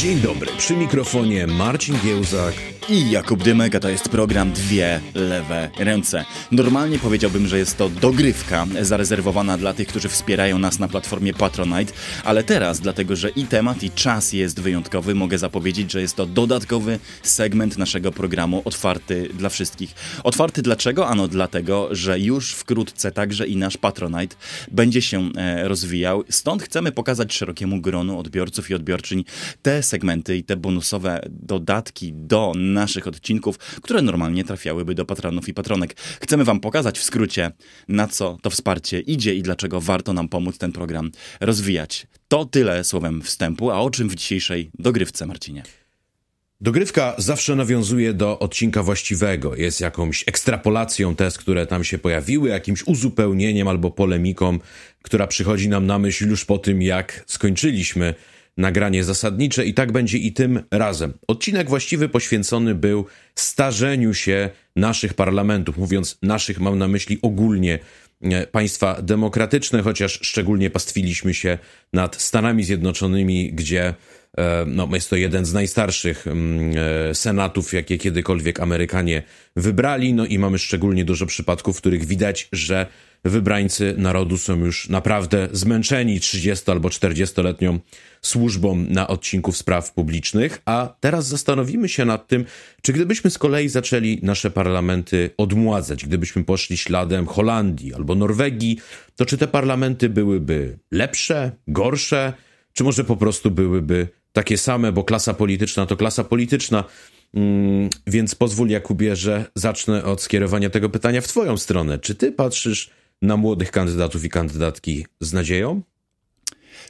Dzień dobry, przy mikrofonie Marcin Giełzak i Jakub Dymek, a to jest program Dwie Lewe Ręce. Normalnie powiedziałbym, że jest to dogrywka zarezerwowana dla tych, którzy wspierają nas na platformie Patronite, ale teraz, dlatego że i temat, i czas jest wyjątkowy, mogę zapowiedzieć, że jest to dodatkowy segment naszego programu otwarty dla wszystkich. Otwarty dlaczego? Ano dlatego, że już wkrótce także i nasz Patronite będzie się e, rozwijał. Stąd chcemy pokazać szerokiemu gronu odbiorców i odbiorczyń te segmenty i te bonusowe dodatki do naszych odcinków, które normalnie trafiałyby do patronów i patronek. Chcemy Wam pokazać w skrócie, na co to wsparcie idzie i dlaczego warto nam pomóc ten program rozwijać. To tyle słowem wstępu, a o czym w dzisiejszej dogrywce, Marcinie? Dogrywka zawsze nawiązuje do odcinka właściwego. Jest jakąś ekstrapolacją test, które tam się pojawiły, jakimś uzupełnieniem albo polemiką, która przychodzi nam na myśl już po tym, jak skończyliśmy nagranie zasadnicze i tak będzie i tym razem. Odcinek właściwy poświęcony był starzeniu się naszych parlamentów. Mówiąc naszych, mam na myśli ogólnie e, państwa demokratyczne, chociaż szczególnie pastwiliśmy się nad Stanami Zjednoczonymi, gdzie no, jest to jeden z najstarszych mm, e, senatów, jakie kiedykolwiek Amerykanie wybrali. No i mamy szczególnie dużo przypadków, w których widać, że wybrańcy narodu są już naprawdę zmęczeni 30 albo 40-letnią służbą na odcinku spraw publicznych, a teraz zastanowimy się nad tym, czy gdybyśmy z kolei zaczęli nasze parlamenty odmładzać, gdybyśmy poszli śladem Holandii albo Norwegii, to czy te parlamenty byłyby lepsze, gorsze, czy może po prostu byłyby takie same, bo klasa polityczna to klasa polityczna. Mm, więc pozwól, Jakubie, że zacznę od skierowania tego pytania w Twoją stronę. Czy Ty patrzysz na młodych kandydatów i kandydatki z nadzieją?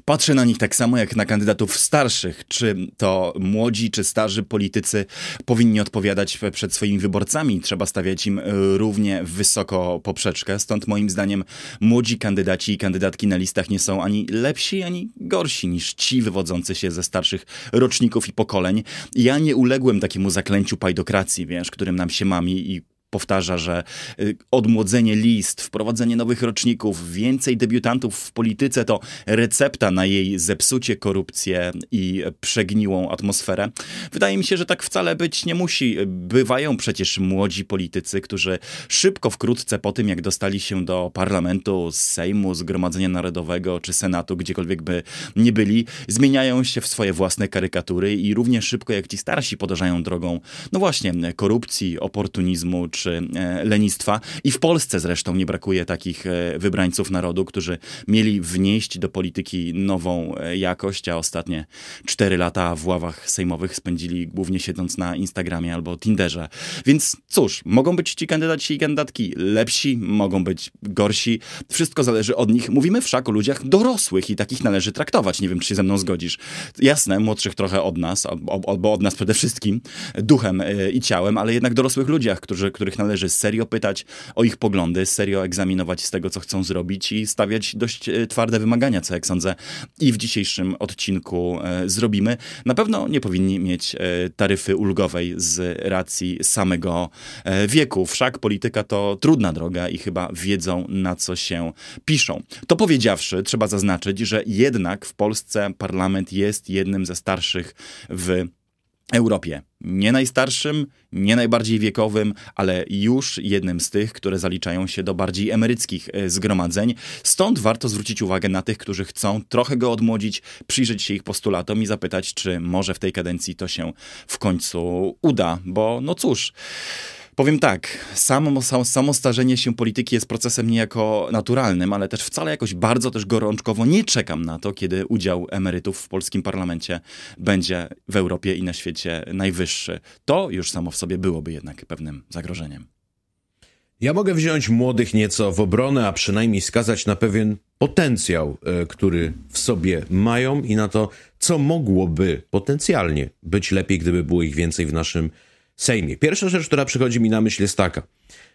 Patrzę na nich tak samo jak na kandydatów starszych. Czy to młodzi czy starzy politycy powinni odpowiadać przed swoimi wyborcami? Trzeba stawiać im równie wysoko poprzeczkę. Stąd moim zdaniem młodzi kandydaci i kandydatki na listach nie są ani lepsi, ani gorsi niż ci wywodzący się ze starszych roczników i pokoleń. Ja nie uległem takiemu zaklęciu pajdokracji, wiesz, którym nam się mami i powtarza, że y, odmłodzenie list, wprowadzenie nowych roczników, więcej debiutantów w polityce to recepta na jej zepsucie, korupcję i przegniłą atmosferę. Wydaje mi się, że tak wcale być nie musi. Bywają przecież młodzi politycy, którzy szybko, wkrótce po tym, jak dostali się do parlamentu, Sejmu, Zgromadzenia Narodowego czy Senatu, gdziekolwiek by nie byli, zmieniają się w swoje własne karykatury i równie szybko jak ci starsi podążają drogą, no właśnie, korupcji, oportunizmu czy e, lenistwa. I w Polsce zresztą nie brakuje takich e, wybrańców narodu, którzy mieli wnieść do polityki nową e, jakość, a ostatnie cztery lata w ławach sejmowych spędzili głównie siedząc na Instagramie albo Tinderze. Więc cóż, mogą być ci kandydaci i kandydatki lepsi, mogą być gorsi. Wszystko zależy od nich. Mówimy wszak o ludziach dorosłych i takich należy traktować. Nie wiem, czy się ze mną zgodzisz. Jasne, młodszych trochę od nas, albo od nas przede wszystkim, duchem i ciałem, ale jednak dorosłych ludziach, którzy, których których należy serio pytać o ich poglądy, serio egzaminować z tego, co chcą zrobić i stawiać dość e, twarde wymagania, co jak sądzę i w dzisiejszym odcinku e, zrobimy. Na pewno nie powinni mieć e, taryfy ulgowej z racji samego wieku. Wszak polityka to trudna droga i chyba wiedzą, na co się piszą. To powiedziawszy, trzeba zaznaczyć, że jednak w Polsce parlament jest jednym ze starszych w Europie. Nie najstarszym, nie najbardziej wiekowym, ale już jednym z tych, które zaliczają się do bardziej emeryckich e, zgromadzeń. Stąd warto zwrócić uwagę na tych, którzy chcą trochę go odmłodzić, przyjrzeć się ich postulatom i zapytać, czy może w tej kadencji to się w końcu uda, bo no cóż. Powiem tak, samo, samo starzenie się polityki jest procesem niejako naturalnym, ale też wcale jakoś bardzo też gorączkowo nie czekam na to, kiedy udział emerytów w polskim parlamencie będzie w Europie i na świecie najwyższy. To już samo w sobie byłoby jednak pewnym zagrożeniem. Ja mogę wziąć młodych nieco w obronę, a przynajmniej skazać na pewien potencjał, e, który w sobie mają i na to, co mogłoby potencjalnie być lepiej, gdyby było ich więcej w naszym Sejmie. Pierwsza rzecz, która przychodzi mi na myśl jest taka.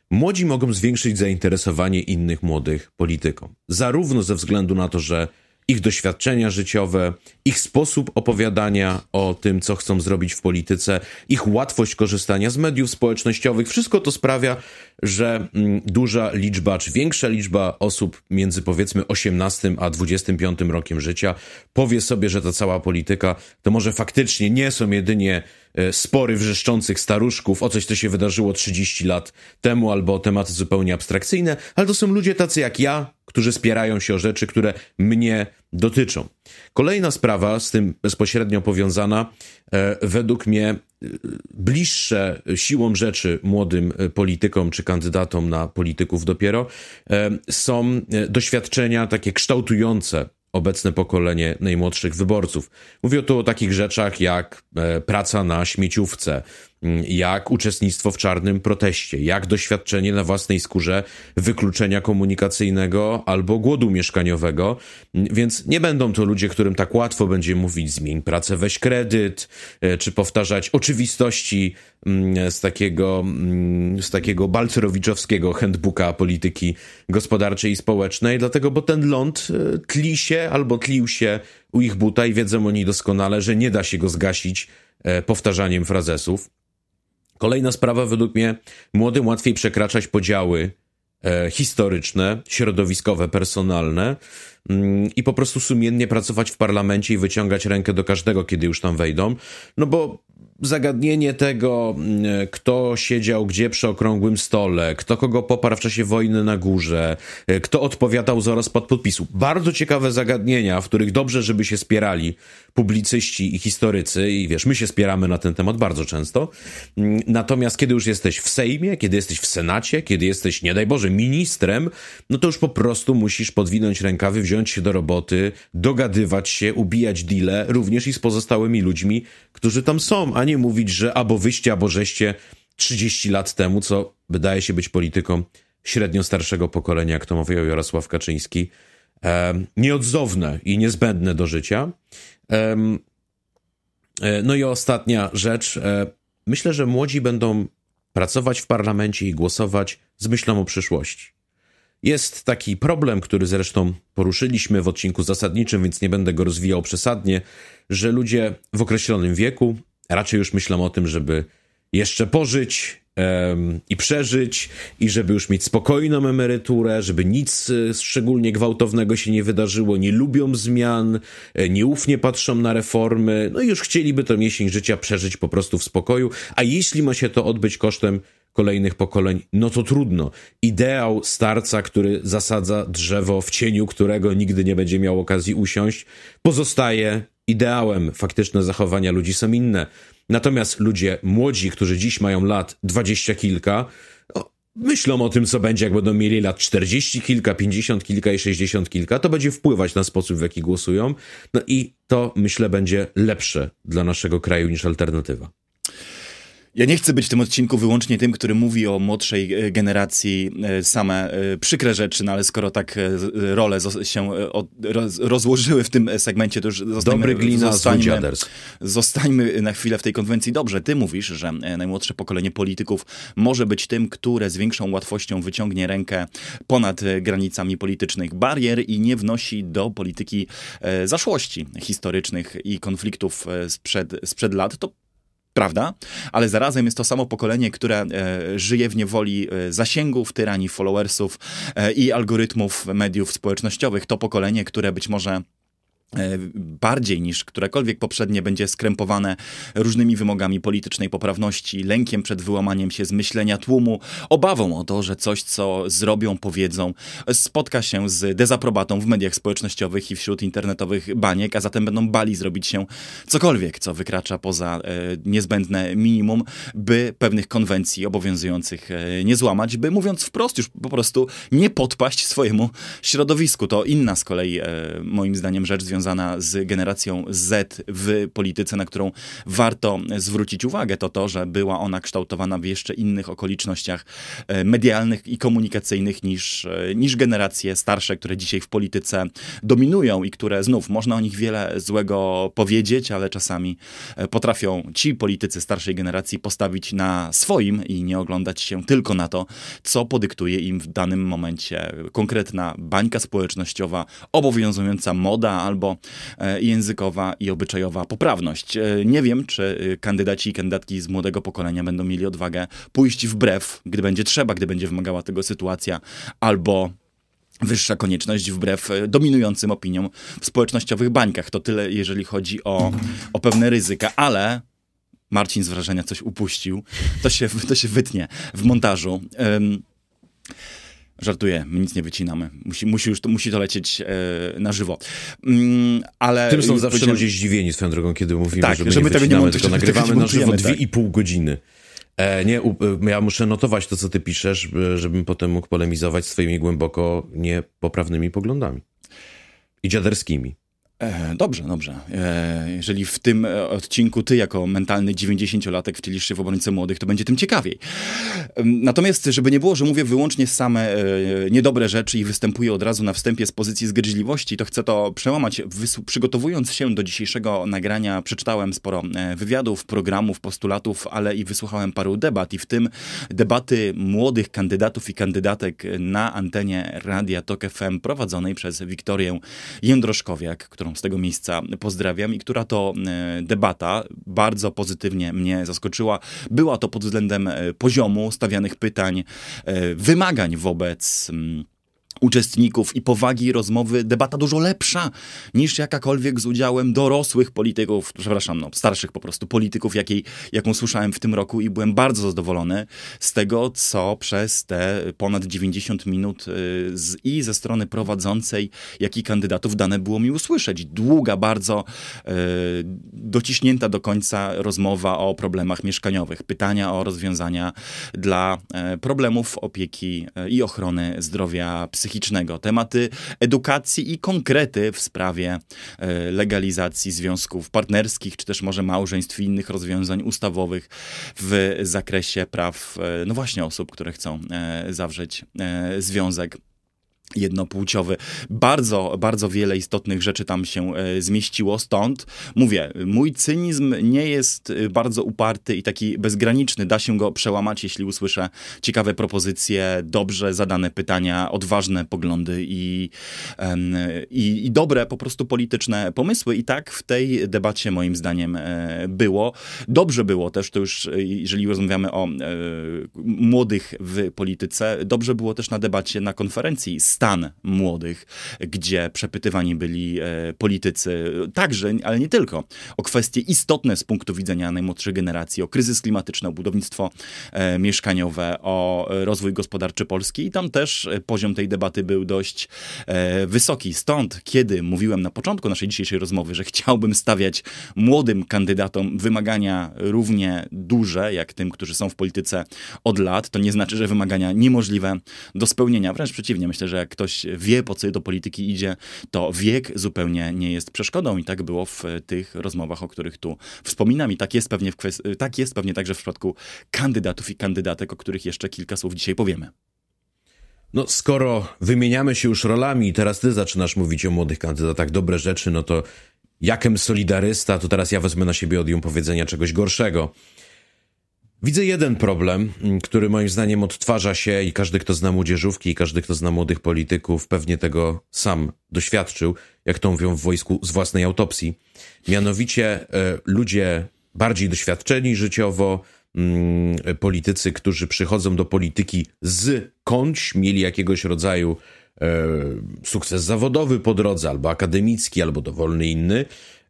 Młodzi mogą zwiększyć zainteresowanie innych młodych polityką. Zarówno ze względu na to, że ich doświadczenia życiowe, ich sposób opowiadania o tym, co chcą zrobić w polityce, ich łatwość korzystania z mediów społecznościowych. Wszystko to sprawia, że mm, duża liczba, czy większa liczba osób między powiedzmy 18 a 25 rokiem życia powie sobie, że ta cała polityka to może faktycznie nie są jedynie spory wrzeszczących staruszków o coś, co się wydarzyło 30 lat temu, albo o tematy zupełnie abstrakcyjne, ale to są ludzie tacy jak ja, którzy spierają się o rzeczy, które mnie dotyczą. Kolejna sprawa z tym bezpośrednio powiązana, e, według mnie e, bliższe siłą rzeczy młodym e, politykom czy kandydatom na polityków dopiero są doświadczenia takie kształtujące obecne pokolenie najmłodszych wyborców. Mówię tu o takich rzeczach jak praca na śmieciówce, jak uczestnictwo w czarnym proteście, jak doświadczenie na własnej skórze wykluczenia komunikacyjnego albo głodu mieszkaniowego. Więc nie będą to ludzie, którym tak łatwo będzie mówić zmień pracę, weź kredyt, e, czy powtarzać oczywistości mm, z takiego, mm, z takiego balcerowiczowskiego handbooka polityki gospodarczej i społecznej, dlatego, bo ten ląd e, tli się albo tlił się u ich buta i wiedzą oni doskonale, że nie da się go zgasić e, powtarzaniem frazesów. Kolejna sprawa, według mnie, młodym łatwiej przekraczać podziały e, historyczne, środowiskowe, personalne i po prostu sumiennie pracować w parlamencie i wyciągać rękę do każdego, kiedy już tam wejdą. No bo zagadnienie tego, mm, kto siedział gdzie przy okrągłym stole, kto kogo poparł w czasie wojny na górze, e, kto odpowiadał za rozpad podpisu. Bardzo ciekawe zagadnienia, w których dobrze, żeby się spierali publicyści i historycy i wiesz, my się spieramy na ten temat bardzo często. Mm, natomiast kiedy już jesteś w Sejmie, kiedy jesteś w Senacie, kiedy jesteś, nie daj Boże, ministrem, no to już po prostu musisz podwinąć rękawy, wziąć się do roboty, dogadywać się, ubijać deale, również i z pozostałymi ludźmi, którzy tam są, a nie mówić, że albo wyście, albo żeście 30 lat temu, co wydaje się być polityką średnio starszego pokolenia, jak to mówił Jarosław Kaczyński, nieodzowne i niezbędne do życia. E, no i ostatnia rzecz. E, myślę, że młodzi będą pracować w parlamencie i głosować z myślą o przyszłości. Jest taki problem, który zresztą poruszyliśmy w odcinku zasadniczym, więc nie będę go rozwijał przesadnie, że ludzie w określonym wieku raczej już myślą o tym, żeby jeszcze pożyć um, i przeżyć, i żeby już mieć spokojną emeryturę, żeby nic e, szczególnie gwałtownego się nie wydarzyło, nie lubią zmian, e, nieufnie patrzą na reformy, no i już chcieliby to miesiąc życia przeżyć po prostu w spokoju, a jeśli ma się to odbyć kosztem kolejnych pokoleń, no to trudno. Ideał starca, który zasadza drzewo, w cieniu którego nigdy nie będzie miał okazji usiąść, pozostaje ideałem. Faktyczne zachowania ludzi są inne. Natomiast ludzie młodzi, którzy dziś mają lat dwadzieścia kilka, myślą o tym, co będzie, jak będą mieli lat czterdzieści kilka, pięćdziesiąt kilka i sześćdziesiąt kilka. To będzie wpływać na sposób, w jaki głosują. No i to, myślę, będzie lepsze dla naszego kraju niż alternatywa. Ja nie chcę być w tym odcinku wyłącznie tym, który mówi o młodszej e, generacji e, same e, przykre rzeczy, no ale skoro tak role się rozłożyły w tym segmencie, to już zostańmy, Dobry glina, zostańmy, zostańmy na chwilę w tej konwencji. Dobrze, ty mówisz, że najmłodsze pokolenie polityków może być tym, które z większą łatwością wyciągnie rękę ponad granicami politycznych barier i nie wnosi do polityki zaszłości historycznych i konfliktów sprzed, sprzed lat. To prawda? Ale zarazem jest to samo pokolenie, które e, żyje w niewoli e, zasięgów, tyranii followersów e, i algorytmów mediów społecznościowych. To pokolenie, które być może bardziej niż którekolwiek poprzednie będzie skrępowane różnymi wymogami politycznej poprawności, lękiem przed wyłamaniem się z myślenia tłumu, obawą o to, że coś, co zrobią, powiedzą, spotka się z dezaprobatą w mediach społecznościowych i wśród internetowych baniek, a zatem będą bali zrobić się cokolwiek, co wykracza poza e, niezbędne minimum, by pewnych konwencji obowiązujących e, nie złamać, by mówiąc wprost już po prostu nie podpaść swojemu środowisku. To inna z kolei, e, moim zdaniem, rzecz związana związana z generacją Z w polityce, na którą warto zwrócić uwagę, to to, że była ona kształtowana w jeszcze innych okolicznościach e, medialnych i komunikacyjnych niż, e, niż generacje starsze, które dzisiaj w polityce dominują i które znów można o nich wiele złego powiedzieć, ale czasami e, potrafią ci politycy starszej generacji postawić na swoim i nie oglądać się tylko na to, co podyktuje im w danym momencie konkretna bańka społecznościowa, obowiązująca moda albo językowa i obyczajowa poprawność. Nie wiem, czy kandydaci i kandydatki z młodego pokolenia będą mieli odwagę pójść wbrew, gdy będzie trzeba, gdy będzie wymagała tego sytuacja, albo wyższa konieczność wbrew e, dominującym opiniom w społecznościowych bańkach. To tyle, jeżeli chodzi o, o pewne ryzyka, ale Marcin z wrażenia coś upuścił. To się, to się wytnie w montażu. Um, Żartuję, my nic nie wycinamy. Musi, musi już to, musi to lecieć e, na żywo. Mm, ale Tym są zawsze ludzie zdziwieni swoją drogą, kiedy mówimy, tak, że my, że my nie tego nie tylko nagrywamy na żywo dwie tak. i pół godziny. E, nie, u, e, ja muszę notować to, co ty piszesz, żebym potem mógł polemizować swoimi głęboko niepoprawnymi poglądami. I dziaderskimi. E, dobrze, dobrze. E, jeżeli w tym e, odcinku ty jako mentalny 90-latek wcielisz się w obrońcę młodych, to będzie tym ciekawiej. Natomiast, żeby nie było, że mówię wyłącznie same niedobre rzeczy i występuję od razu na wstępie z pozycji zgryźliwości, to chcę to przełamać. Przygotowując się do dzisiejszego nagrania, przeczytałem sporo wywiadów, programów, postulatów, ale i wysłuchałem paru debat i w tym debaty młodych kandydatów i kandydatek na antenie Radia Tok FM prowadzonej przez Wiktorię Jędroszkowiak, która którą z tego miejsca pozdrawiam i która to e, debata bardzo pozytywnie mnie zaskoczyła. Była to pod względem e, poziomu stawianych pytań, e, wymagań wobec mm, uczestników i powagi rozmowy debata dużo lepsza niż jakakolwiek z udziałem dorosłych polityków, przepraszam, no, starszych po prostu polityków, jakiej, jaką słyszałem w tym roku i byłem bardzo zadowolony z tego, co przez te ponad 90 minut y, z, i ze strony prowadzącej, jak i kandydatów dane było mi usłyszeć. Długa, bardzo y, dociśnięta do końca rozmowa o problemach mieszkaniowych, pytania o rozwiązania dla y, problemów opieki i ochrony zdrowia psychicznego psychicznego, tematy edukacji i konkrety w sprawie e, legalizacji związków partnerskich, czy też może małżeństw i innych rozwiązań ustawowych w zakresie praw, e, no właśnie osób, które chcą e, zawrzeć związek jednopłciowy. Bardzo, bardzo wiele istotnych rzeczy tam się e, zmieściło, stąd mówię, mój cynizm nie jest e, bardzo uparty i taki bezgraniczny, da się go przełamać, jeśli usłyszę ciekawe propozycje, dobrze zadane pytania, odważne poglądy i, i, i dobre po prostu polityczne pomysły i tak w tej debacie moim zdaniem e, było. Dobrze było też, to już jeżeli rozmawiamy o młodych w polityce, dobrze było też na debacie na konferencji stan młodych, gdzie przepytywani byli e, politycy, także, ale nie tylko, o kwestie istotne z punktu widzenia najmłodszej generacji, o kryzys klimatyczny, o budownictwo e, mieszkaniowe, o rozwój gospodarczy Polski i tam też e, poziom tej debaty był dość wysoki. Stąd, kiedy mówiłem na początku naszej dzisiejszej rozmowy, że chciałbym stawiać młodym kandydatom wymagania równie duże, jak tym, którzy są w polityce od lat, to nie znaczy, że wymagania niemożliwe do spełnienia. Wręcz przeciwnie, myślę, że jak ktoś wie, po co do polityki idzie, to wiek zupełnie nie jest przeszkodą i tak było w tych rozmowach, o których tu wspominam i tak jest pewnie, kwest- tak jest pewnie także w przypadku kandydatów i kandydatek, o których jeszcze kilka słów dzisiaj powiemy. No, skoro wymieniamy się już rolami i teraz ty zaczynasz mówić o młodych kandydatach dobre rzeczy, no to jakem solidarysta, to teraz ja wezmę na siebie odium powiedzenia czegoś gorszego. Widzę jeden problem, mm, który moim zdaniem odtwarza się i każdy, kto zna młodzieżówki i każdy, kto zna młodych polityków, pewnie tego sam doświadczył, jak to mówią w wojsku z własnej autopsji. Mianowicie e, ludzie bardziej doświadczeni życiowo, mm, politycy, którzy przychodzą do polityki z kąć, mieli jakiegoś rodzaju e, sukces zawodowy po drodze, albo akademicki, albo dowolny inny,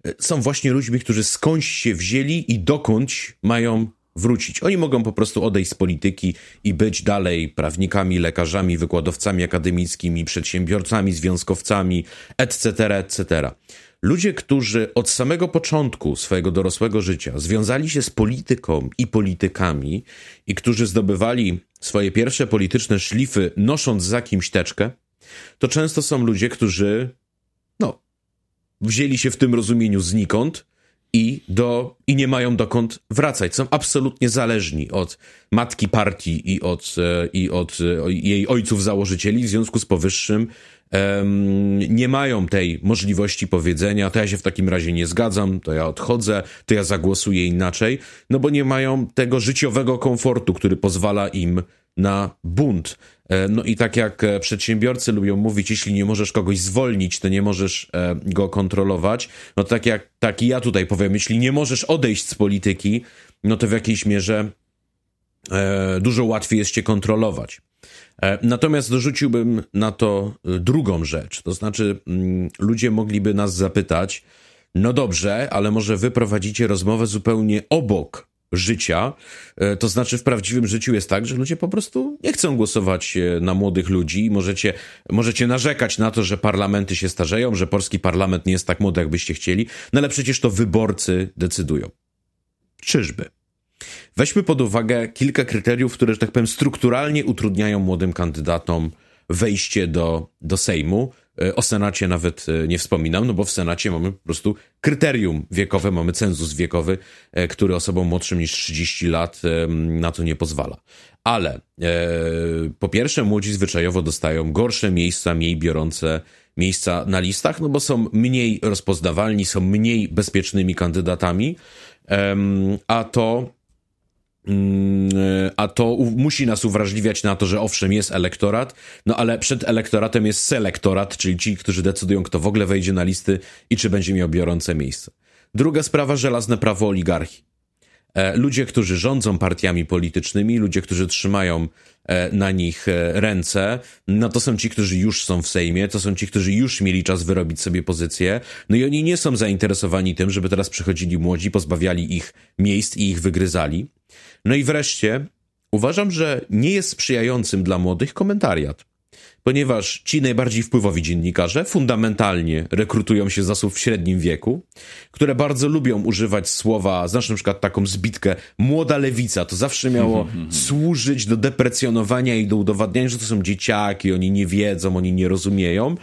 e, są właśnie ludźmi, którzy skądś się wzięli i dokądś mają wrócić. Oni mogą po prostu odejść z polityki i być dalej prawnikami, lekarzami, wykładowcami akademickimi, przedsiębiorcami, związkowcami, etc., etc. Ludzie, którzy od samego początku swojego dorosłego życia związali się z polityką i politykami i którzy zdobywali swoje pierwsze polityczne szlify nosząc za kimś teczkę, to często są ludzie, którzy no, wzięli się w tym rozumieniu znikąd i, do, i nie mają dokąd wracać. Są absolutnie zależni od matki partii i od, e, i od e, jej ojców założycieli. W związku z powyższym um, nie mają tej możliwości powiedzenia, to ja się w takim razie nie zgadzam, to ja odchodzę, to ja zagłosuję inaczej, no bo nie mają tego życiowego komfortu, który pozwala im na bunt. E, no i tak jak e, przedsiębiorcy lubią mówić, jeśli nie możesz kogoś zwolnić, to nie możesz e, go kontrolować. No tak jak tak i ja tutaj powiem, jeśli nie możesz odejść z polityki, no to w jakiejś mierze dużo łatwiej jest cię kontrolować. Natomiast dorzuciłbym na to drugą rzecz. To znaczy, mm, ludzie mogliby nas zapytać, no dobrze, ale może wy prowadzicie rozmowę zupełnie obok życia. E, to znaczy, w prawdziwym życiu jest tak, że ludzie po prostu nie chcą głosować e, na młodych ludzi. Możecie, możecie narzekać na to, że parlamenty się starzeją, że polski parlament nie jest tak młody, jakbyście chcieli, no ale przecież to wyborcy decydują. Czyżby? Weźmy pod uwagę kilka kryteriów, które, że tak powiem, strukturalnie utrudniają młodym kandydatom wejście do, do Sejmu. E, o Senacie nawet e, nie wspominam, no bo w Senacie mamy po prostu kryterium wiekowe, mamy cenzus wiekowy, e, który osobom młodszym niż 30 lat na to nie pozwala. Ale po pierwsze, młodzi zwyczajowo dostają gorsze miejsca, mniej biorące miejsca na listach, no bo są mniej rozpoznawalni, są mniej bezpiecznymi kandydatami, a to a to musi nas uwrażliwiać na to, że owszem, jest elektorat, no ale przed elektoratem jest selektorat, czyli ci, którzy decydują, kto w ogóle wejdzie na listy i czy będzie miał biorące miejsce. Druga sprawa, żelazne prawo oligarchii. E, ludzie, którzy rządzą partiami politycznymi, ludzie, którzy trzymają e, na nich e, ręce, no to są ci, którzy już są w Sejmie, to są ci, którzy już mieli czas wyrobić sobie pozycję, no i oni nie są zainteresowani tym, żeby teraz przychodzili młodzi, pozbawiali ich miejsc i ich wygryzali. No i wreszcie uważam, że nie jest sprzyjającym dla młodych komentariat. Ponieważ ci najbardziej wpływowi dziennikarze fundamentalnie rekrutują się z osób w średnim wieku, które bardzo lubią używać słowa, znasz na przykład taką zbitkę młoda lewica, to zawsze miało służyć do deprecjonowania i do udowadniania, że to są dzieciaki, oni nie wiedzą, oni nie rozumieją.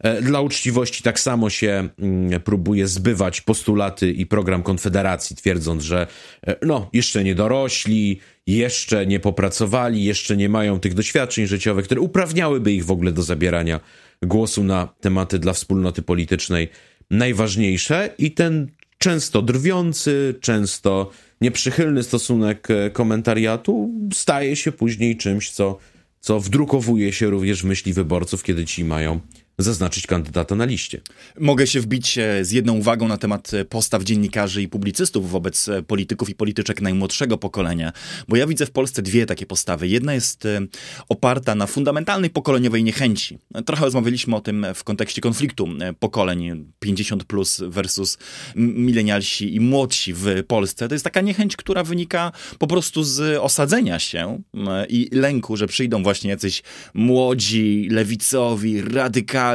E, dla uczciwości tak samo się mm, próbuje zbywać postulaty i program Konfederacji, twierdząc, że e, no, jeszcze nie dorośli, jeszcze nie popracowali, jeszcze nie mają tych doświadczeń życiowych, które uprawniałyby ich w ogóle do zabierania głosu na tematy dla wspólnoty politycznej najważniejsze. I ten często drwiący, często nieprzychylny stosunek e, komentariatu staje się później czymś, co, co wdrukowuje się również w myśli wyborców, kiedy ci mają zaznaczyć kandydata na liście. Mogę się wbić z jedną uwagą na temat postaw dziennikarzy i publicystów wobec polityków i polityczek najmłodszego pokolenia, bo ja widzę w Polsce dwie takie postawy. Jedna jest e, oparta na fundamentalnej pokoleniowej niechęci. Trochę rozmawialiśmy o tym w kontekście konfliktu e, pokoleń 50 plus versus milenialsi i młodsi w Polsce. To jest taka niechęć, która wynika po prostu z osadzenia się i lęku, że przyjdą właśnie jacyś młodzi, lewicowi, radykalni,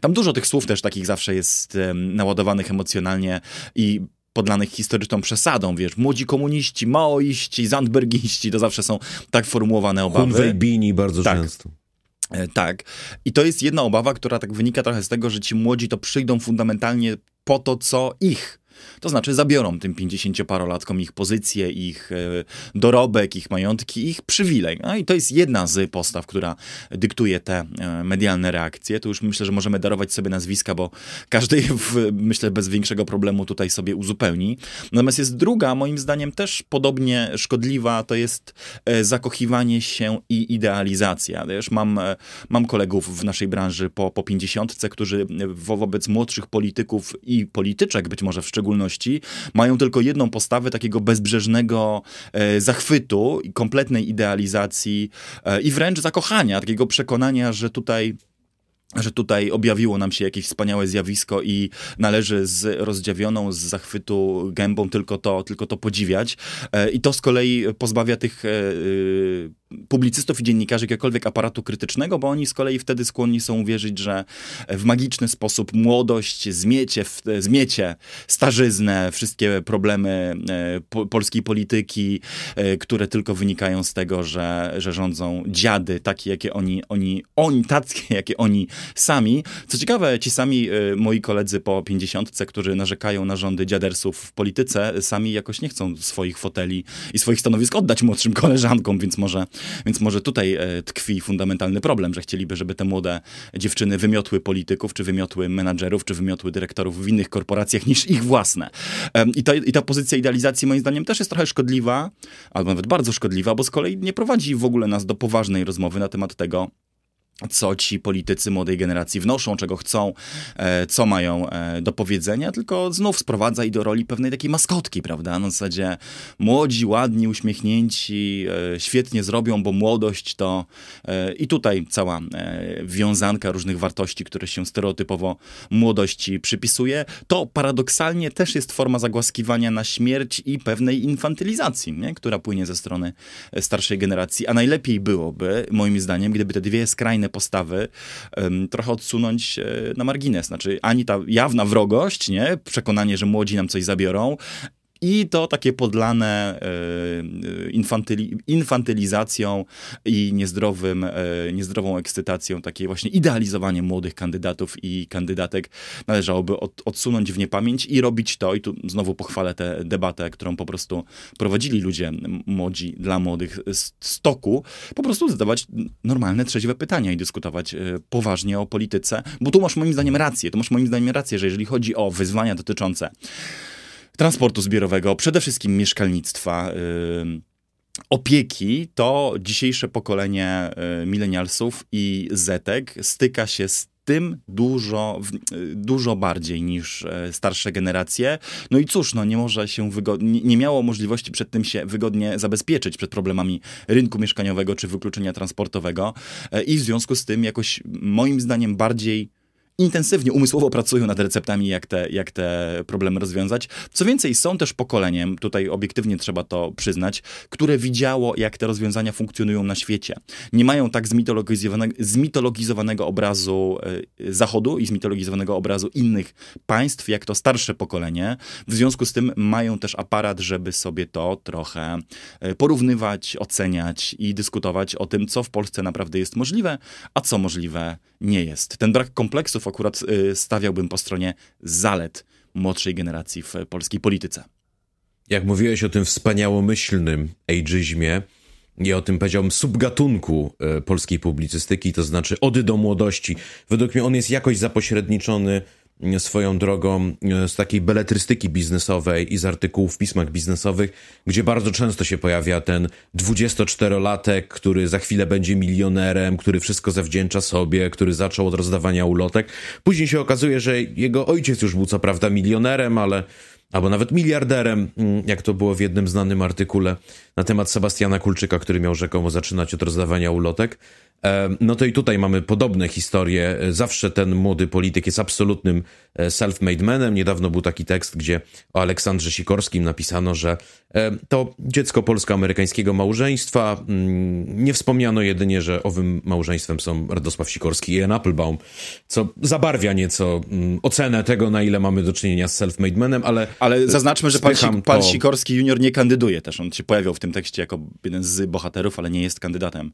tam dużo tych słów też takich zawsze jest naładowanych emocjonalnie i podlanych historyczną przesadą, wiesz, młodzi komuniści, maoiści, zandbergiści, to zawsze są tak formułowane obawy. Hunwejbini bardzo tak. często. E, tak. I to jest jedna obawa, która tak wynika trochę z tego, że ci młodzi to przyjdą fundamentalnie po to, co ich to znaczy zabiorą tym 50-parolatkom ich pozycję, ich e, dorobek, ich majątki, ich przywilej. No i to jest jedna z postaw, która dyktuje te e, medialne reakcje. Tu już myślę, że możemy darować sobie nazwiska, bo każdy, w, myślę, bez większego problemu tutaj sobie uzupełni. Natomiast jest druga, moim zdaniem też podobnie szkodliwa, to jest e, zakochiwanie się i idealizacja. Wiesz, mam, mam kolegów w naszej branży po, po 50, którzy wobec młodszych polityków i polityczek, być może w szczególności, szczególności, mają tylko jedną postawę takiego bezbrzeżnego e, zachwytu i kompletnej idealizacji e, i wręcz zakochania, takiego przekonania, że tutaj że tutaj objawiło nam się jakieś wspaniałe zjawisko i należy z rozdziawioną, z zachwytu gębą tylko to, tylko to podziwiać. E, I to z kolei pozbawia tych publicystów i dziennikarzy jakiegokolwiek aparatu krytycznego, bo oni z kolei wtedy skłonni są uwierzyć, że w magiczny sposób młodość zmiecie, zmiecie starzyznę, wszystkie problemy e, po, polskiej polityki, e, które tylko wynikają z tego, że, że rządzą dziady, takie jakie oni, oni, oni, takie jakie oni sami. Co ciekawe, ci sami e, moi koledzy po pięćdziesiątce, którzy narzekają na rządy dziadersów w polityce, sami jakoś nie chcą swoich foteli i swoich stanowisk oddać młodszym koleżankom, więc może więc może tutaj e, tkwi fundamentalny problem, że chcieliby, żeby te młode dziewczyny wymiotły polityków, czy wymiotły menadżerów, czy wymiotły dyrektorów w innych korporacjach niż ich własne. I ta, I ta pozycja idealizacji moim zdaniem też jest trochę szkodliwa, albo nawet bardzo szkodliwa, bo z kolei nie prowadzi w ogóle nas do poważnej rozmowy na temat tego, co ci politycy młodej generacji wnoszą, czego chcą, e, co mają e, do powiedzenia, tylko znów sprowadza i do roli pewnej takiej maskotki, prawda? Na zasadzie młodzi, ładni, uśmiechnięci, e, świetnie zrobią, bo młodość to i tutaj cała wiązanka różnych wartości, które się stereotypowo młodości przypisuje, to paradoksalnie też jest forma zagłaskiwania na śmierć i pewnej infantylizacji, nie? która płynie ze strony starszej generacji, a najlepiej byłoby, moim zdaniem, gdyby te dwie skrajne postawy um, trochę odsunąć e, na margines. Znaczy, ani ta jawna wrogość, nie? przekonanie, że młodzi nam coś zabiorą, i to takie podlane e, infantyli, infantylizacją i niezdrowym, e, niezdrową ekscytacją, takie właśnie idealizowanie młodych kandydatów i kandydatek należałoby od, odsunąć w niepamięć i robić to, i tu znowu pochwalę tę debatę, którą po prostu prowadzili ludzie młodzi dla młodych z stoku, po prostu zadawać normalne, trzeźwe pytania i dyskutować e, poważnie o polityce, bo tu masz moim zdaniem rację, tu masz moim zdaniem rację, że jeżeli chodzi o wyzwania dotyczące transportu zbiorowego, przede wszystkim mieszkalnictwa, opieki, to dzisiejsze pokolenie yy, milenialsów i zetek styka się z tym dużo, dużo bardziej niż e, starsze generacje. No i cóż, no nie może się wygodnie, nie miało możliwości przed tym się wygodnie zabezpieczyć przed problemami rynku mieszkaniowego czy wykluczenia transportowego e, i w związku z tym jakoś moim zdaniem bardziej intensywnie, umysłowo pracują nad receptami, jak te, jak te problemy rozwiązać. Co więcej, są też pokoleniem, tutaj obiektywnie trzeba to przyznać, które widziało, jak te rozwiązania funkcjonują na świecie. Nie mają tak zmitologizowanego, zmitologizowanego obrazu y, Zachodu i zmitologizowanego obrazu innych państw, jak to starsze pokolenie. W związku z tym mają też aparat, żeby sobie to trochę y, porównywać, oceniać i dyskutować o tym, co w Polsce naprawdę jest możliwe, a co możliwe nie jest. Ten brak kompleksów akurat y, stawiałbym po stronie zalet młodszej generacji w polskiej polityce. Jak mówiłeś o tym wspaniałomyślnym ageizmie i o tym, powiedziałbym, subgatunku y, polskiej publicystyki, to znaczy ody do młodości, według mnie on jest jakoś zapośredniczony swoją drogą e, z takiej beletrystyki biznesowej i z artykułów w pismach biznesowych, gdzie bardzo często się pojawia ten 24-latek, który za chwilę będzie milionerem, który wszystko zawdzięcza sobie, który zaczął od rozdawania ulotek. Później się okazuje, że jego ojciec już był co prawda milionerem, ale albo nawet miliarderem, mm, jak to było w jednym znanym artykule na temat Sebastiana Kulczyka, który miał rzekomo zaczynać od rozdawania ulotek. E, no to i tutaj mamy podobne historie. E, zawsze ten młody polityk jest absolutnym e, self-made manem. Niedawno był taki tekst, gdzie o Aleksandrze Sikorskim napisano, że to dziecko polsko-amerykańskiego małżeństwa. Mm, nie wspomniano jedynie, że owym małżeństwem są Radosław Sikorski i Ian Applebaum, co zabarwia nieco mm, ocenę tego, na ile mamy do czynienia z self-made manem, ale... Ale zaznaczmy, że pan, Sik pan Sikorski junior nie kandyduje też. On się pojawiał w tym tekście jako jeden z bohaterów, ale nie jest kandydatem.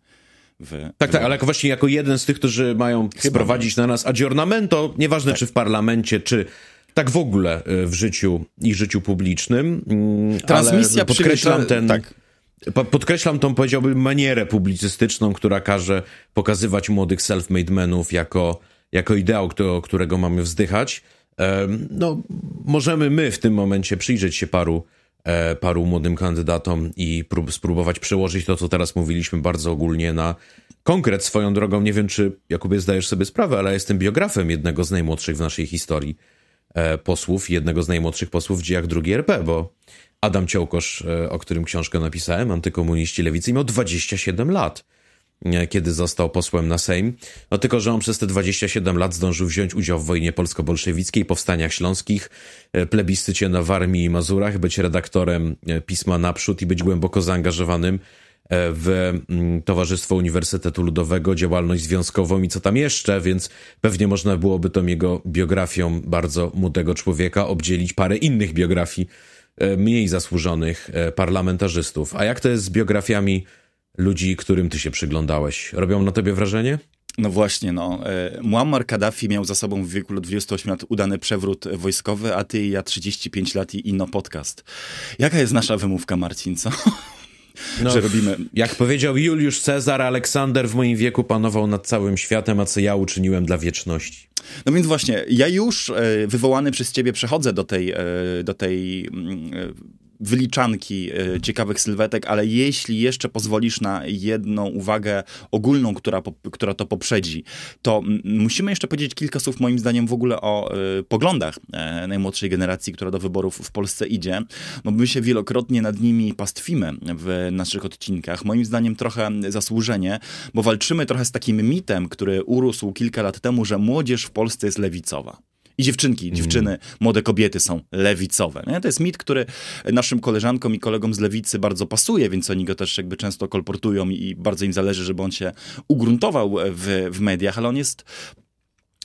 W, tak, tak, ale jako właśnie jako jeden z tych, którzy mają Chyba sprowadzić na nas aggiornamento, nieważne tak. czy w parlamencie, czy tak w ogóle y, w życiu i życiu publicznym. Mm, Transmisja podkreślam ten. Tak. Podkreślam tą, powiedziałbym, manierę publicystyczną, która każe pokazywać młodych self-made menów jako, jako ideał, którego mamy wzdychać. No, możemy my w tym momencie przyjrzeć się paru paru młodym kandydatom i prób, spróbować przełożyć to, co teraz mówiliśmy bardzo ogólnie na konkret swoją drogą. Nie wiem, czy Jakubie zdajesz sobie sprawę, ale jestem biografem jednego z najmłodszych w naszej historii e, posłów, jednego z najmłodszych posłów w dziejach II RP, bo Adam Ciołkosz, e, o którym książkę napisałem, antykomuniści lewicy, miał 27 lat kiedy został posłem na Sejm. No tylko, że on przez te 27 lat zdążył wziąć udział w wojnie polsko-bolszewickiej, powstaniach śląskich, e, plebiscycie na Warmii i Mazurach, być redaktorem e, pisma Naprzód i być głęboko zaangażowanym w mm, Towarzystwo Uniwersytetu Ludowego, działalność związkową i co tam jeszcze, więc pewnie można byłoby tą jego biografią bardzo młodego człowieka obdzielić parę innych biografii mniej zasłużonych parlamentarzystów. A jak to jest z biografiami ludzi, którym ty się przyglądałeś? Robią na tobie wrażenie? No właśnie, no. E, Muammar Kaddafi miał za sobą w wieku 28 lat udany przewrót wojskowy, a ty i ja 35 lat i inno podcast. Jaka jest nasza wymówka, Marcin, co? No, że robimy. Jak powiedział Juliusz Cezar, Aleksander w moim wieku panował nad całym światem, a co ja uczyniłem dla wieczności. No więc właśnie, ja już e, wywołany przez ciebie przechodzę do tej, e, do tej mm, wyliczanki e, ciekawych sylwetek, ale jeśli jeszcze pozwolisz na jedną uwagę ogólną, która, która to poprzedzi, to musimy jeszcze powiedzieć kilka słów moim zdaniem w ogóle o y, poglądach y, najmłodszej generacji, która do wyborów w Polsce idzie, bo my się wielokrotnie nad nimi pastwimy w naszych odcinkach. Moim zdaniem trochę zasłużenie, bo walczymy trochę z takim mitem, który urósł kilka lat temu, że młodzież w Polsce jest lewicowa. I dziewczynki, mm. dziewczyny, młode kobiety są lewicowe. Nie? To jest mit, który naszym koleżankom i kolegom z lewicy bardzo pasuje, więc oni go też jakby często kolportują i bardzo im zależy, żeby on się ugruntował w, w mediach, ale on jest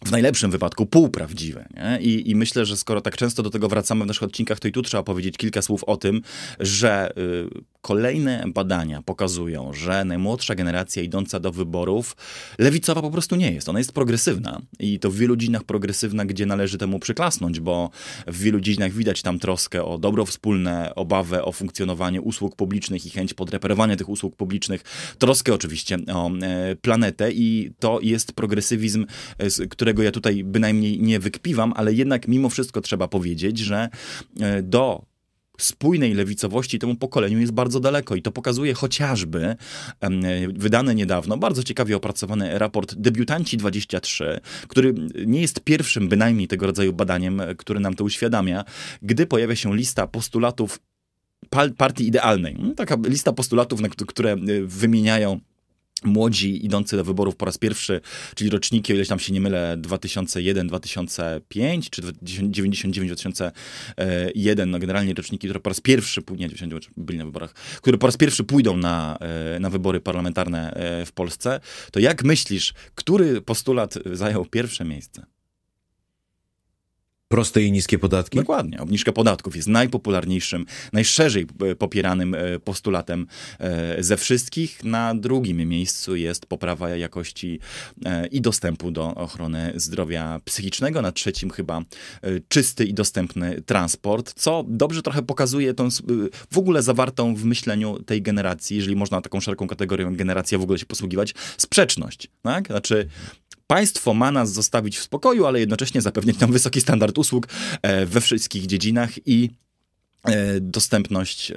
w najlepszym wypadku półprawdziwe. Nie? I, I myślę, że skoro tak często do tego wracamy w naszych odcinkach, to i tu trzeba powiedzieć kilka słów o tym, że y, kolejne badania pokazują, że najmłodsza generacja idąca do wyborów lewicowa po prostu nie jest. Ona jest progresywna i to w wielu dziedzinach progresywna, gdzie należy temu przyklasnąć, bo w wielu dziedzinach widać tam troskę o dobro wspólne, obawę o funkcjonowanie usług publicznych i chęć podreperowania tych usług publicznych, troskę oczywiście o e, planetę i to jest progresywizm, e, którego ja tutaj bynajmniej nie wykpiwam, ale jednak mimo wszystko trzeba powiedzieć, że e, do spójnej lewicowości temu pokoleniu jest bardzo daleko i to pokazuje chociażby wydany niedawno, bardzo ciekawie opracowany raport Debiutanci 23, który nie jest pierwszym bynajmniej tego rodzaju badaniem, który nam to uświadamia, gdy pojawia się lista postulatów partii idealnej. Taka lista postulatów, które wymieniają młodzi idący do wyborów po raz pierwszy, czyli roczniki, o ileś tam się nie mylę, 2001, 2005 czy 99, 2001, no generalnie roczniki, które po raz pierwszy, nie, byli na wyborach, które po raz pierwszy pójdą na, e, na wybory parlamentarne e, w Polsce, to jak myślisz, który postulat zajął pierwsze miejsce? Proste i niskie podatki? Dokładnie. Obniżka podatków jest najpopularniejszym, najszerzej e, popieranym e, postulatem e, ze wszystkich. Na drugim miejscu jest poprawa jakości i dostępu do ochrony zdrowia psychicznego. Na trzecim chyba czysty i dostępny transport, co dobrze trochę pokazuje tą w ogóle zawartą w myśleniu tej generacji, jeżeli można taką szeroką kategorią generacja w ogóle się posługiwać, sprzeczność. Tak? Znaczy Państwo ma nas zostawić w spokoju, ale jednocześnie zapewniać nam wysoki standard usług e, we wszystkich dziedzinach i dostępność e,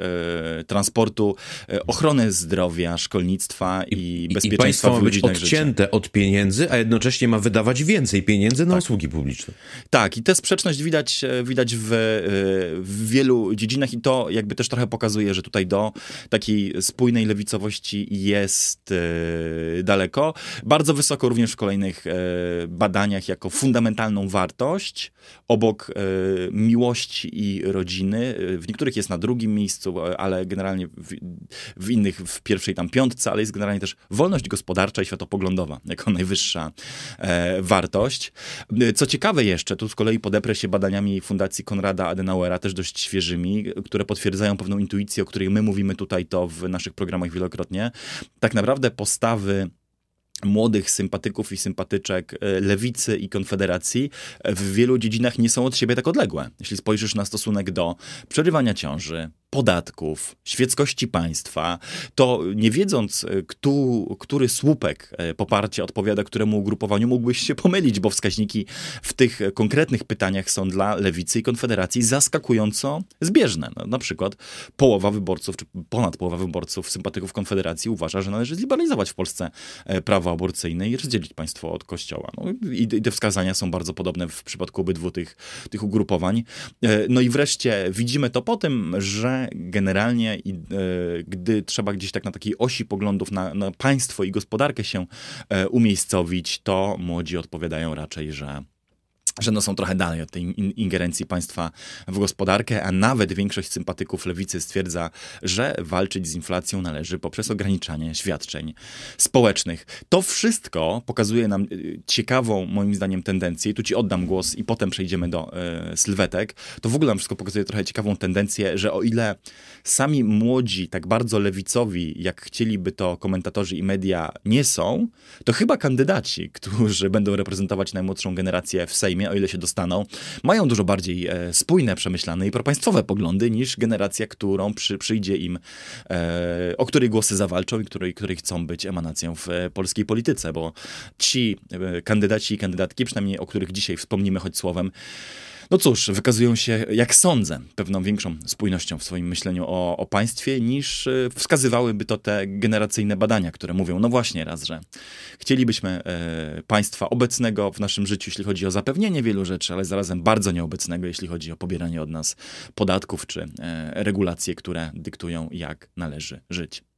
transportu, e, ochrony zdrowia, szkolnictwa i, i bezpieczeństwa I państwo ma być odcięte życia. od pieniędzy, a jednocześnie ma wydawać więcej pieniędzy na tak. usługi publiczne. Tak, i tę sprzeczność widać, widać w, w wielu dziedzinach i to jakby też trochę pokazuje, że tutaj do takiej spójnej lewicowości jest daleko. Bardzo wysoko również w kolejnych badaniach jako fundamentalną wartość obok miłości i rodziny w niektórych jest na drugim miejscu, ale generalnie w, w, innych w pierwszej tam piątce, ale jest generalnie też wolność gospodarcza i światopoglądowa jako najwyższa e, wartość. Co ciekawe jeszcze, tu z kolei podeprę się badaniami Fundacji Konrada Adenauera, też dość świeżymi, które potwierdzają pewną intuicję, o której my mówimy tutaj to w naszych programach wielokrotnie. Tak naprawdę postawy młodych sympatyków i sympatyczek e, lewicy i konfederacji w wielu dziedzinach nie są od siebie tak odległe. Jeśli spojrzysz na stosunek do przerywania ciąży, podatków, świeckości państwa, to nie wiedząc, e, kto, który słupek e, poparcia odpowiada któremu ugrupowaniu, mógłbyś się pomylić, bo wskaźniki w tych konkretnych pytaniach są dla lewicy i konfederacji zaskakująco zbieżne. No, na przykład połowa wyborców, czy ponad połowa wyborców, sympatyków konfederacji uważa, że należy zliberalizować w Polsce prawo aborcyjne i rozdzielić państwo od kościoła. No, i, I te wskazania są bardzo podobne w przypadku obydwu tych, tych ugrupowań. E, no i wreszcie widzimy to po tym, że generalnie, e, gdy trzeba gdzieś tak na takiej osi poglądów na, na państwo i gospodarkę się e, umiejscowić, to młodzi odpowiadają raczej, że że no są trochę dalej od tej ingerencji państwa w gospodarkę, a nawet większość sympatyków lewicy stwierdza, że walczyć z inflacją należy poprzez ograniczanie świadczeń społecznych. To wszystko pokazuje nam y, ciekawą, moim zdaniem, tendencję. Tu ci oddam głos i potem przejdziemy do y, sylwetek. To w ogóle nam wszystko pokazuje trochę ciekawą tendencję, że o ile sami młodzi, tak bardzo lewicowi, jak chcieliby to komentatorzy i media nie są, to chyba kandydaci, którzy będą reprezentować najmłodszą generację w Sejmie, o ile się dostaną, mają dużo bardziej e, spójne, przemyślane i propaństwowe poglądy niż generacja, którą przy, przyjdzie im, e, o której głosy zawalczą i której, której chcą być emanacją w e, polskiej polityce, bo ci e, kandydaci i kandydatki, przynajmniej o których dzisiaj wspomnimy choć słowem, no cóż, wykazują się, jak sądzę, pewną większą spójnością w swoim myśleniu o, o państwie, niż e, wskazywałyby to te generacyjne badania, które mówią, no właśnie raz, że chcielibyśmy e, państwa obecnego w naszym życiu, jeśli chodzi o zapewnienie wielu rzeczy, ale zarazem bardzo nieobecnego, jeśli chodzi o pobieranie od nas podatków czy e, regulacje, które dyktują, jak należy żyć.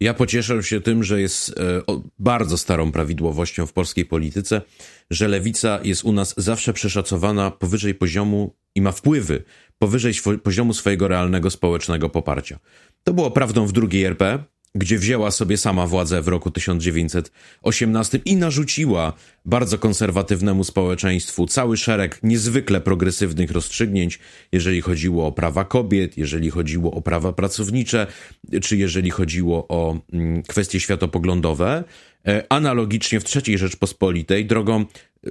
Ja pocieszę się tym, że jest e, bardzo starą prawidłowością w polskiej polityce, że lewica jest u nas zawsze przeszacowana powyżej poziomu i ma wpływy powyżej poziomu swojego realnego społecznego poparcia. To było prawdą w drugiej RP, gdzie wzięła sobie sama władzę w roku 1918 i narzuciła bardzo konserwatywnemu społeczeństwu cały szereg niezwykle progresywnych rozstrzygnięć, jeżeli chodziło o prawa kobiet, jeżeli chodziło o prawa pracownicze, czy jeżeli chodziło o mm, kwestie światopoglądowe. E, analogicznie w III Rzeczpospolitej drogą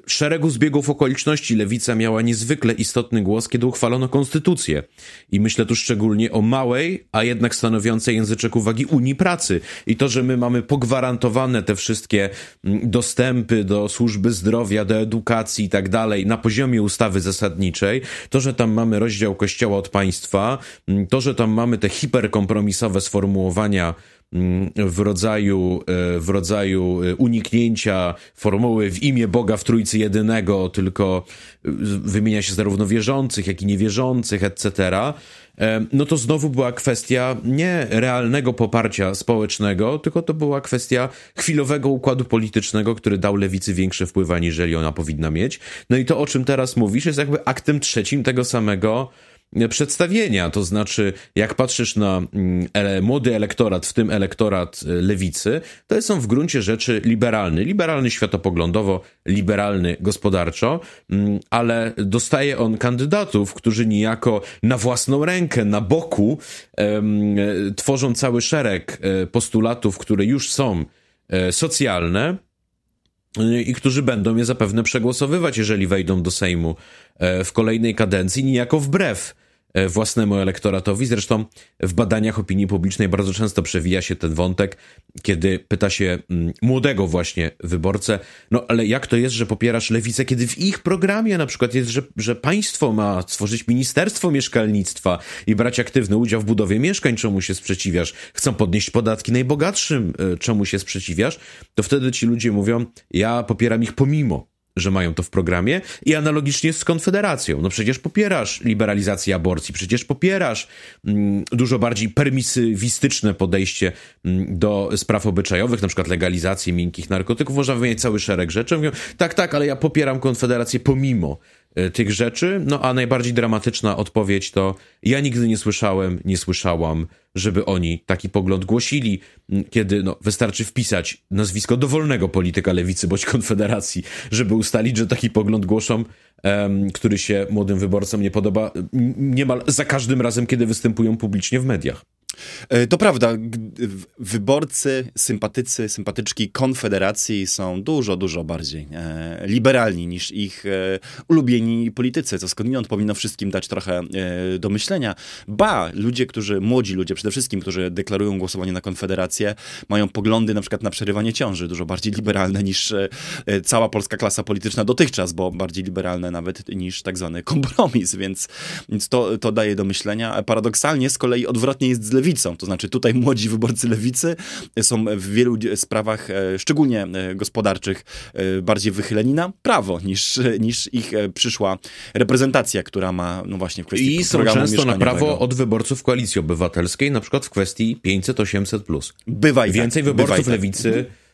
szeregu zbiegów okoliczności lewica miała niezwykle istotny głos, kiedy uchwalono konstytucję. I myślę tu szczególnie o małej, a jednak stanowiącej języczek uwagi Unii Pracy. I to, że my mamy pogwarantowane te wszystkie mm, dostępy do służby zdrowia, do edukacji i tak dalej na poziomie ustawy zasadniczej, to, że tam mamy rozdział kościoła od państwa, mm, to, że tam mamy te hiperkompromisowe sformułowania w rodzaju, e, w rodzaju e, uniknięcia formuły w imię Boga w Trójcy Jedynego, tylko e, wymienia się zarówno wierzących, jak i niewierzących, etc., no to znowu była kwestia nie realnego poparcia społecznego, tylko to była kwestia chwilowego układu politycznego, który dał lewicy większe wpływy, aniżeli ona powinna mieć. No i to, o czym teraz mówisz, jest jakby aktem trzecim tego samego przedstawienia. To znaczy, jak patrzysz na mm, młody elektorat, w tym elektorat e, lewicy, to są w gruncie rzeczy liberalny. Liberalny światopoglądowo, liberalny gospodarczo, mm, ale dostaje on kandydatów, którzy niejako na własną rękę, na boku em, tworzą cały szereg e, postulatów, które już są e, socjalne, i którzy będą je zapewne przegłosowywać, jeżeli wejdą do Sejmu w kolejnej kadencji, niejako wbrew E, własnemu elektoratowi. Zresztą w badaniach opinii publicznej bardzo często przewija się ten wątek, kiedy pyta się mm, młodego właśnie wyborcę, no ale jak to jest, że popierasz lewicę, kiedy w ich programie na przykład jest, że, że państwo ma stworzyć Ministerstwo Mieszkalnictwa i brać aktywny udział w budowie mieszkań, czemu się sprzeciwiasz? Chcą podnieść podatki najbogatszym, e, czemu się sprzeciwiasz? To wtedy ci ludzie mówią, ja popieram ich pomimo że mają to w programie i analogicznie z Konfederacją. No przecież popierasz liberalizację aborcji, przecież popierasz mm, dużo bardziej permisywistyczne podejście mm, do spraw obyczajowych, na przykład legalizację miękkich narkotyków. Można wymienić cały szereg rzeczy. Mówią, tak, tak, ale ja popieram Konfederację pomimo tych rzeczy. No a najbardziej dramatyczna odpowiedź to ja nigdy nie słyszałem, nie słyszałam żeby oni taki pogląd głosili, kiedy no, wystarczy wpisać nazwisko dowolnego polityka lewicy bądź konfederacji, żeby ustalić, że taki pogląd głoszą, um, który się młodym wyborcom nie podoba niemal za każdym razem, kiedy występują publicznie w mediach. E, to prawda, wyborcy, sympatycy, sympatyczki Konfederacji są dużo, dużo bardziej e, liberalni niż ich e, ulubieni politycy, co skądinąd powinno wszystkim dać trochę e, do myślenia. Ba, ludzie, którzy, młodzi ludzie przede wszystkim, którzy deklarują głosowanie na Konfederację, mają poglądy na przykład na przerywanie ciąży dużo bardziej liberalne niż e, e, cała polska klasa polityczna dotychczas, bo bardziej liberalne nawet niż tak zwany kompromis, więc, więc to, to daje do myślenia. Paradoksalnie z kolei odwrotnie jest z lewicą. To znaczy tutaj młodzi wyborcy lewicy są w wielu sprawach, e, szczególnie e, gospodarczych, e, bardziej wychyleni na prawo niż, niż ich przyszła reprezentacja, która ma no właśnie w kwestii I są często na prawo od wyborców Koalicji Obywatelskiej, na przykład w kwestii 500-800+. Bywa i Więcej tak, wyborców bywa lewicy e,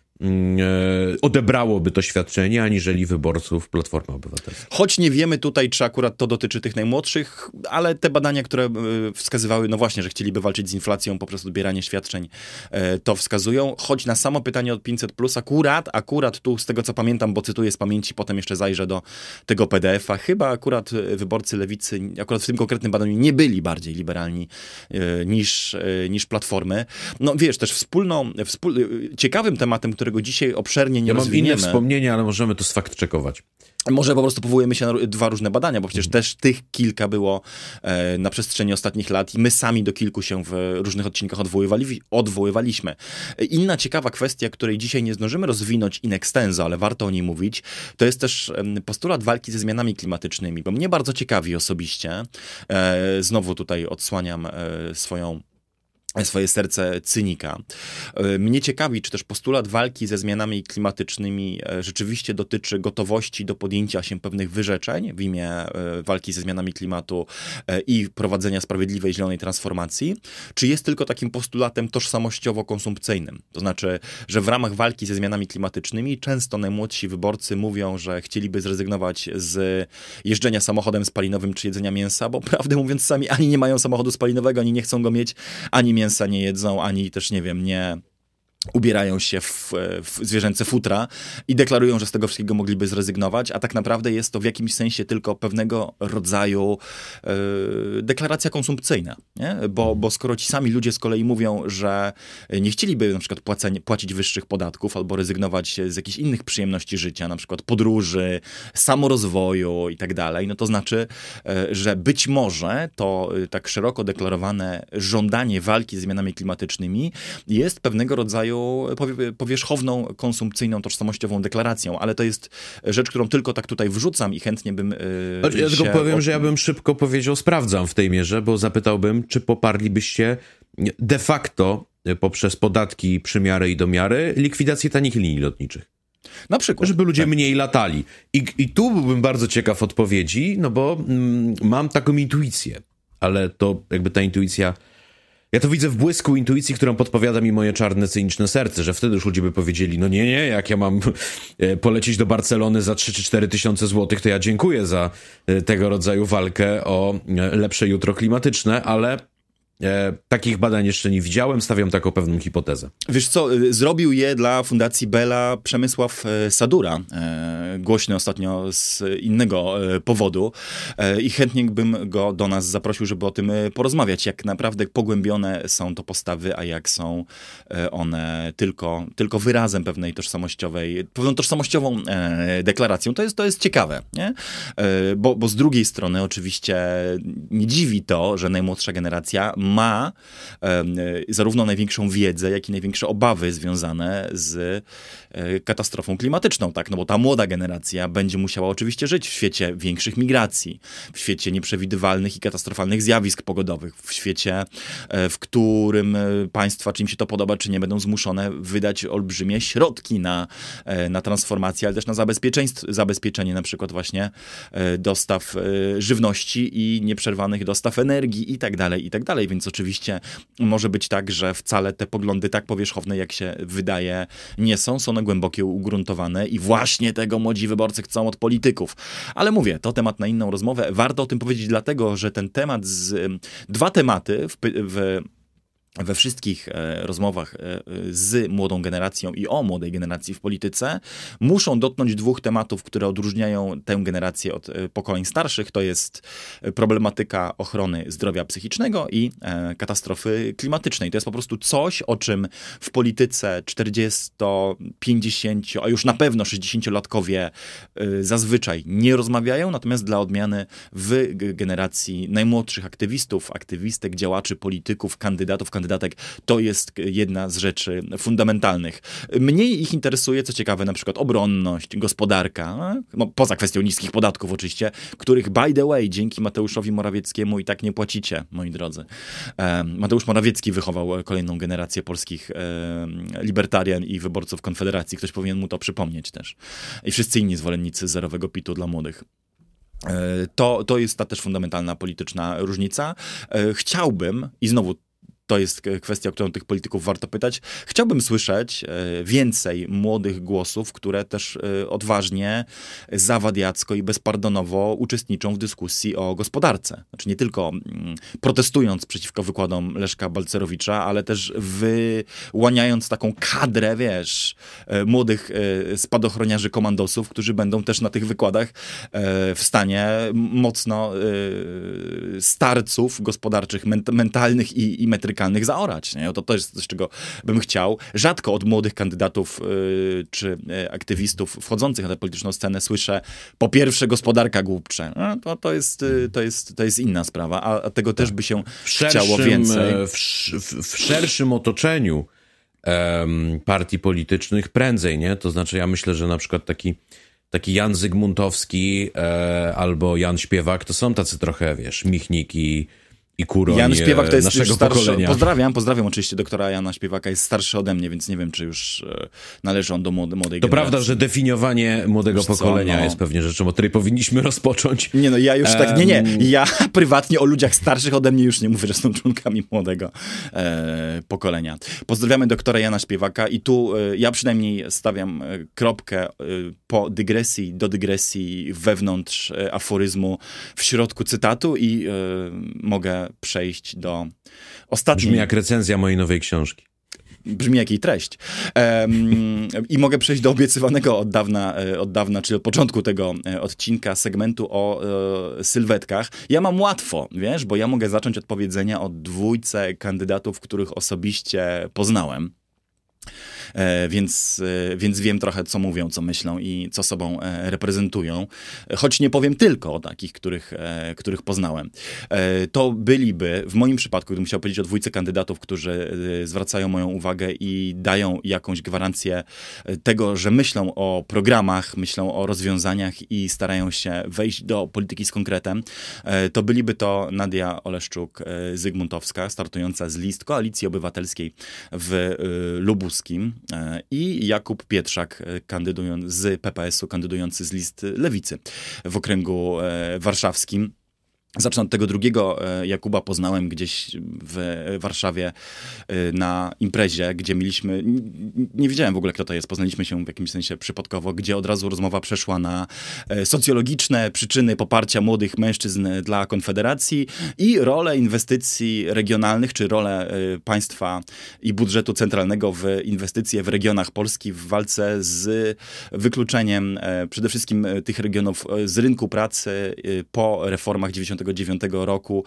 odebrałoby to świadczenie, aniżeli wyborców Platformy Obywatelskiej. Choć nie wiemy tutaj, czy akurat to dotyczy tych najmłodszych, ale te badania, które e, wskazywały, no właśnie, że chcieliby walczyć z inflacją poprzez odbieranie świadczeń, e, to wskazują. Choć na samo pytanie od 500 plus akurat, akurat tu z tego co pamiętam, bo cytuję z pamięci, potem jeszcze zajrzę do tego PDF-a, chyba akurat wyborcy lewicy, akurat w tym konkretnym badaniu nie byli bardziej liberalni niż, niż Platformy. No wiesz, też wspólną, wspól... ciekawym tematem, którego dzisiaj obszernie nie ja rozwiniemy. Mam inne wspomnienia, ale możemy to sfakt czekować. Może po prostu powołujemy się na dwa różne badania, bo przecież też tych kilka było e, na przestrzeni ostatnich lat i my sami do kilku się w różnych odcinkach odwoływali, odwoływaliśmy. Inna ciekawa kwestia, której dzisiaj nie zdążymy rozwinąć in extenso, ale warto o niej mówić, to jest też postulat walki ze zmianami klimatycznymi, bo mnie bardzo ciekawi osobiście, e, znowu tutaj odsłaniam e, swoją swoje serce cynika. E, mnie ciekawi, czy też postulat walki ze zmianami klimatycznymi e, rzeczywiście dotyczy gotowości do podjęcia się pewnych wyrzeczeń w imię e, walki ze zmianami klimatu i prowadzenia sprawiedliwej, zielonej transformacji, czy jest tylko takim postulatem tożsamościowo-konsumpcyjnym. To znaczy, że w ramach walki ze zmianami klimatycznymi często najmłodsi wyborcy mówią, że chcieliby zrezygnować z jeżdżenia samochodem spalinowym czy jedzenia mięsa, bo prawdę mówiąc sami ani nie mają samochodu spalinowego, ani nie chcą go mieć, ani mięsa nie jedzą, ani też, nie wiem, nie ubierają się w, w, zwierzęce futra i deklarują, że z tego wszystkiego mogliby zrezygnować, a tak naprawdę jest to w jakimś sensie tylko pewnego rodzaju yy, deklaracja konsumpcyjna. Nie? Bo, bo skoro ci sami ludzie z kolei mówią, że nie chcieliby na przykład płacenie, płacić wyższych podatków albo rezygnować z jakichś innych przyjemności życia, na przykład podróży, samorozwoju i tak dalej, no to znaczy, yy, że być może to yy, tak szeroko deklarowane żądanie walki z zmianami klimatycznymi jest pewnego rodzaju rodzaju powierzchowną, konsumpcyjną, tożsamościową deklaracją, ale to jest rzecz, którą tylko tak tutaj wrzucam i chętnie bym. Yy, ja tylko powiem, od... że ja bym szybko powiedział, sprawdzam w tej mierze, bo zapytałbym, czy poparlibyście de facto poprzez podatki, przymiary i domiary likwidację tanich linii lotniczych. Na przykład. Żeby ludzie tak. mniej latali. I, I tu byłbym bardzo ciekaw odpowiedzi, no bo mm, mam taką intuicję, ale to jakby ta intuicja ja to widzę w błysku intuicji, którą podpowiada mi moje czarne, cyniczne serce, że wtedy już ludzie by powiedzieli, no nie, nie, jak ja mam e, polecieć do Barcelony za 3 czy 4 tysiące złotych, to ja dziękuję za e, tego rodzaju walkę o e, lepsze jutro klimatyczne, ale E, takich badań jeszcze nie widziałem, stawiam taką pewną hipotezę. Wiesz co, y, zrobił je dla Fundacji Bela Przemysław e, Sadura, e, głośny ostatnio z innego e, powodu e, i chętnie bym go do nas zaprosił, żeby o tym e, porozmawiać, jak naprawdę pogłębione są to postawy, a jak są one tylko, tylko wyrazem pewnej tożsamościowej, pewną tożsamościową deklaracją. To jest, to jest ciekawe, nie? Bo, bo z drugiej strony oczywiście nie dziwi to, że najmłodsza generacja ma zarówno największą wiedzę, jak i największe obawy związane z e, katastrofą klimatyczną, tak? No bo ta młoda generacja będzie musiała oczywiście żyć w świecie większych migracji, w świecie nieprzewidywalnych i katastrofalnych zjawisk pogodowych, w świecie, e, w którym e, państwa, czy im się to podoba, czy nie, będą zmuszone wydać olbrzymie środki na, na transformację, ale też na zabezpieczenie na przykład właśnie dostaw żywności i nieprzerwanych dostaw energii i tak dalej, i tak dalej. Więc więc oczywiście może być tak, że wcale te poglądy tak powierzchowne, jak się wydaje, nie są. Są one głębokie, ugruntowane i właśnie tego młodzi wyborcy chcą od polityków. Ale mówię, to temat na inną rozmowę. Warto o tym powiedzieć dlatego, że ten temat z... Dwa tematy w, w we wszystkich e, rozmowach e, z młodą generacją i o młodej generacji w polityce muszą dotknąć dwóch tematów, które odróżniają tę generację od e, pokoleń starszych. To jest problematyka ochrony zdrowia psychicznego i katastrofy klimatycznej. To jest po prostu coś, o czym w polityce 40, 50, a już na pewno 60-latkowie zazwyczaj nie rozmawiają, natomiast dla odmiany w generacji najmłodszych aktywistów, aktywistek, działaczy, polityków, kandydatów, kandydatów kandydatek, to jest jedna z rzeczy fundamentalnych. Mniej ich interesuje, co ciekawe, na przykład obronność, gospodarka, no, poza kwestią niskich podatków oczywiście, których by the way, dzięki Mateuszowi Morawieckiemu i tak nie płacicie, moi drodzy. Mateusz Morawiecki wychował kolejną generację polskich libertarian i wyborców Konfederacji. Ktoś powinien mu to przypomnieć też. I wszyscy inni zwolennicy zerowego pitu dla młodych. E, to, to jest ta też fundamentalna polityczna różnica. E, chciałbym, i znowu to jest kwestia, o którą tych polityków warto pytać. Chciałbym słyszeć więcej młodych głosów, które też odważnie, zawadiacko i bezpardonowo uczestniczą w dyskusji o gospodarce. Znaczy nie tylko mm, protestując przeciwko wykładom Leszka Balcerowicza, ale też wyłaniając taką kadrę, wiesz, młodych spadochroniarzy komandosów, którzy będą też na tych wykładach e, w stanie mocno e, starców gospodarczych, mentalnych i, i metrykalnych zaorać. Nie? To, to jest coś, czego bym chciał. Rzadko od młodych kandydatów e, czy aktywistów wchodzących na tę polityczną scenę słyszę po pierwsze gospodarka głupcze. No, to, to, jest, to, jest, to jest inna sprawa, a, a tego też by się w szerszym, chciało więcej. W, w, w szerszym otoczeniu um, partii politycznych prędzej, nie? To znaczy ja myślę, że na przykład taki taki Jan Zygmuntowski e, albo Jan Śpiewak, to są tacy trochę, wiesz, michniki, i Kuroń Jan Śpiewak to jest naszego starszy, pokolenia. Pozdrawiam, pozdrawiam oczywiście doktora Jana Śpiewaka, jest starszy ode mnie, więc nie wiem, czy już e, należy on do młodej, To generacji. prawda, że definiowanie młodego pokolenia no. jest pewnie rzeczą, od której powinniśmy rozpocząć. Nie no, ja już um... tak, nie, nie, ja prywatnie o ludziach starszych ode mnie już nie mówię, że są członkami młodego e, pokolenia. Pozdrawiamy doktora Jana Śpiewaka i tu e, ja przynajmniej stawiam e, kropkę e, po dygresji, do dygresji wewnątrz e, aforyzmu w środku cytatu i mogę przejść do ostatniej... Brzmi jak recenzja mojej nowej książki brzmi jak jej treść. Um, I mogę przejść do obiecywanego od dawna, e, od dawna, czyli od początku tego e, odcinka, segmentu o e, sylwetkach. Ja mam łatwo, wiesz, bo ja mogę zacząć od powiedzenia o dwójce kandydatów, których osobiście poznałem. E, więc, e, więc wiem trochę, co mówią, co myślą i co sobą e, reprezentują. Choć nie powiem tylko o takich, których, których poznałem. To byliby, w moim przypadku, gdybym chciał powiedzieć o dwójce kandydatów, którzy zwracają moją uwagę i dają jakąś gwarancję tego, że myślą o programach, myślą o rozwiązaniach i starają się wejść do polityki z konkretem, to byliby to Nadia Oleszczuk-Zygmuntowska, startująca z list Koalicji Obywatelskiej w Lubuskim, i Jakub Pietrzak e, kandydując z PPS-u, kandydujący z list Lewicy w okręgu e, warszawskim. Zacznę od tego drugiego Jakuba poznałem gdzieś w Warszawie na imprezie, gdzie mieliśmy, nie wiedziałem w ogóle kto to jest, poznaliśmy się w jakimś sensie przypadkowo, gdzie od razu rozmowa przeszła na socjologiczne przyczyny poparcia młodych mężczyzn dla Konfederacji i rolę inwestycji regionalnych, czy rolę państwa i budżetu centralnego w inwestycje w regionach Polski w walce z wykluczeniem przede wszystkim tych regionów z rynku pracy po reformach 90 1999 roku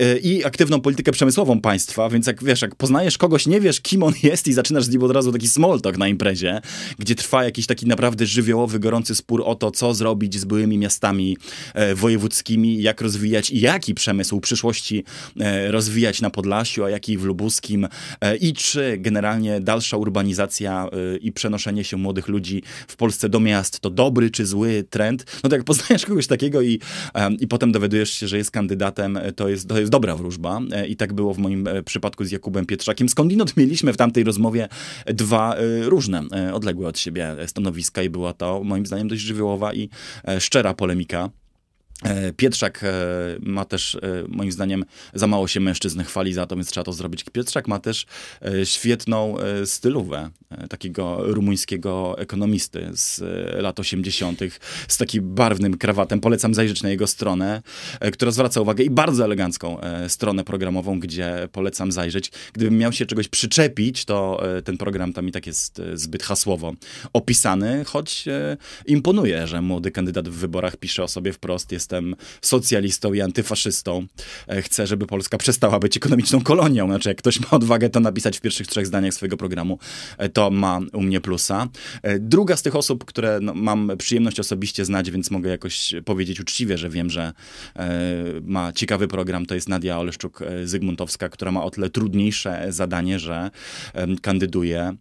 y, i aktywną politykę przemysłową państwa, więc jak wiesz, jak poznajesz kogoś, nie wiesz kim on jest i zaczynasz z nim od razu taki small talk na imprezie, gdzie trwa jakiś taki naprawdę żywiołowy, gorący spór o to, co zrobić z byłymi miastami e, wojewódzkimi, jak rozwijać i jaki przemysł przyszłości e, rozwijać na Podlasiu, a jaki w Lubuskim e, i czy generalnie dalsza urbanizacja i przenoszenie się młodych ludzi w Polsce do miast to dobry czy zły trend, no to jak poznajesz kogoś takiego i, i potem dowiadujesz się, że że jest kandydatem, e, to jest, to jest dobra wróżba. E, I tak było w moim e, przypadku z Jakubem Pietrzakiem. Skądinąd mieliśmy w tamtej rozmowie dwa różne, odległe od siebie stanowiska i była to moim zdaniem dość żywiołowa i szczera polemika. E, Pietrzak e, ma też, e, moim zdaniem, za mało się mężczyzn chwali za to, więc trzeba to zrobić. Pietrzak ma też świetną stylówę takiego rumuńskiego ekonomisty z lat 80., z takim barwnym krawatem. Polecam zajrzeć na jego stronę, która zwraca uwagę i bardzo elegancką stronę programową, gdzie polecam zajrzeć. Gdybym miał się czegoś przyczepić, to ten program tam i tak jest zbyt hasłowo opisany, choć imponuje, że młody kandydat w wyborach pisze o sobie wprost, jest jestem socjalistą i antyfaszystą. E, chcę, żeby Polska przestała być ekonomiczną kolonią. Znaczy, jak ktoś ma odwagę to napisać w pierwszych trzech zdaniach swojego programu, e, to ma u mnie plusa. E, druga z tych osób, które no, mam przyjemność osobiście znać, więc mogę jakoś powiedzieć uczciwie, że wiem, że ma ciekawy program, to jest Nadia Oleszczuk-Zygmuntowska, która ma o tyle trudniejsze zadanie, że kandyduje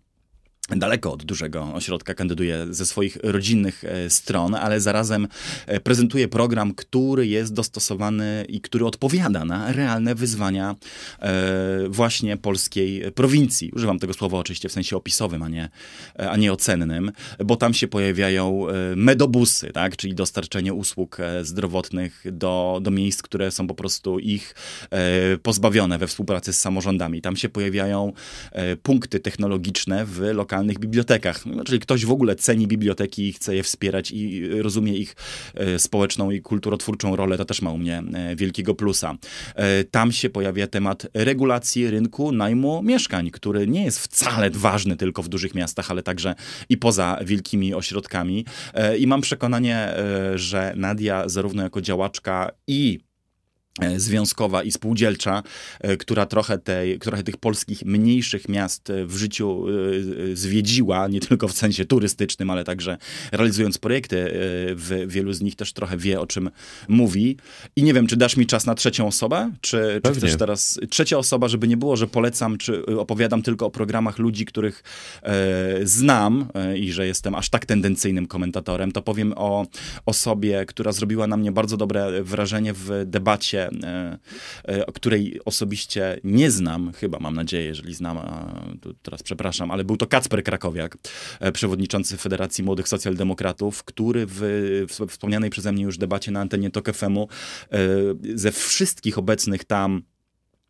daleko od dużego ośrodka, kandyduje ze swoich rodzinnych e, stron, ale zarazem e, prezentuje program, który jest dostosowany i który odpowiada na realne wyzwania e, właśnie polskiej prowincji. Używam tego słowa oczywiście w sensie opisowym, a nie, a nie ocennym, bo tam się pojawiają medobusy, tak? czyli dostarczenie usług zdrowotnych do, do miejsc, które są po prostu ich pozbawione we współpracy z samorządami. Tam się pojawiają punkty technologiczne w lokalnych lokalnych bibliotekach. No, czyli ktoś w ogóle ceni biblioteki i chce je wspierać i rozumie ich e, społeczną i kulturotwórczą rolę, to też ma u mnie e, wielkiego plusa. E, tam się pojawia temat regulacji rynku najmu mieszkań, który nie jest wcale ważny tylko w dużych miastach, ale także i poza wielkimi ośrodkami. I mam przekonanie, że Nadia zarówno jako działaczka i związkowa i spółdzielcza, e, która trochę, tej, trochę tych polskich mniejszych miast e, w życiu zwiedziła, nie tylko w sensie turystycznym, ale także realizując projekty, w wielu z nich też trochę wie, o czym mówi. I nie wiem, czy dasz mi czas na trzecią osobę? Czy, czy chcesz teraz... Trzecia osoba, żeby nie było, że polecam, czy opowiadam tylko o programach ludzi, których e, znam e, i że jestem aż tak tendencyjnym komentatorem, to powiem o osobie, która zrobiła na mnie bardzo dobre wrażenie w debacie E, e, której osobiście nie znam, chyba mam nadzieję, jeżeli znam, a teraz przepraszam, ale był to Kacper Krakowiak, e, przewodniczący Federacji Młodych Socjaldemokratów, który w, w wspomnianej przeze mnie już debacie na antenie TOK FM-u ze wszystkich obecnych tam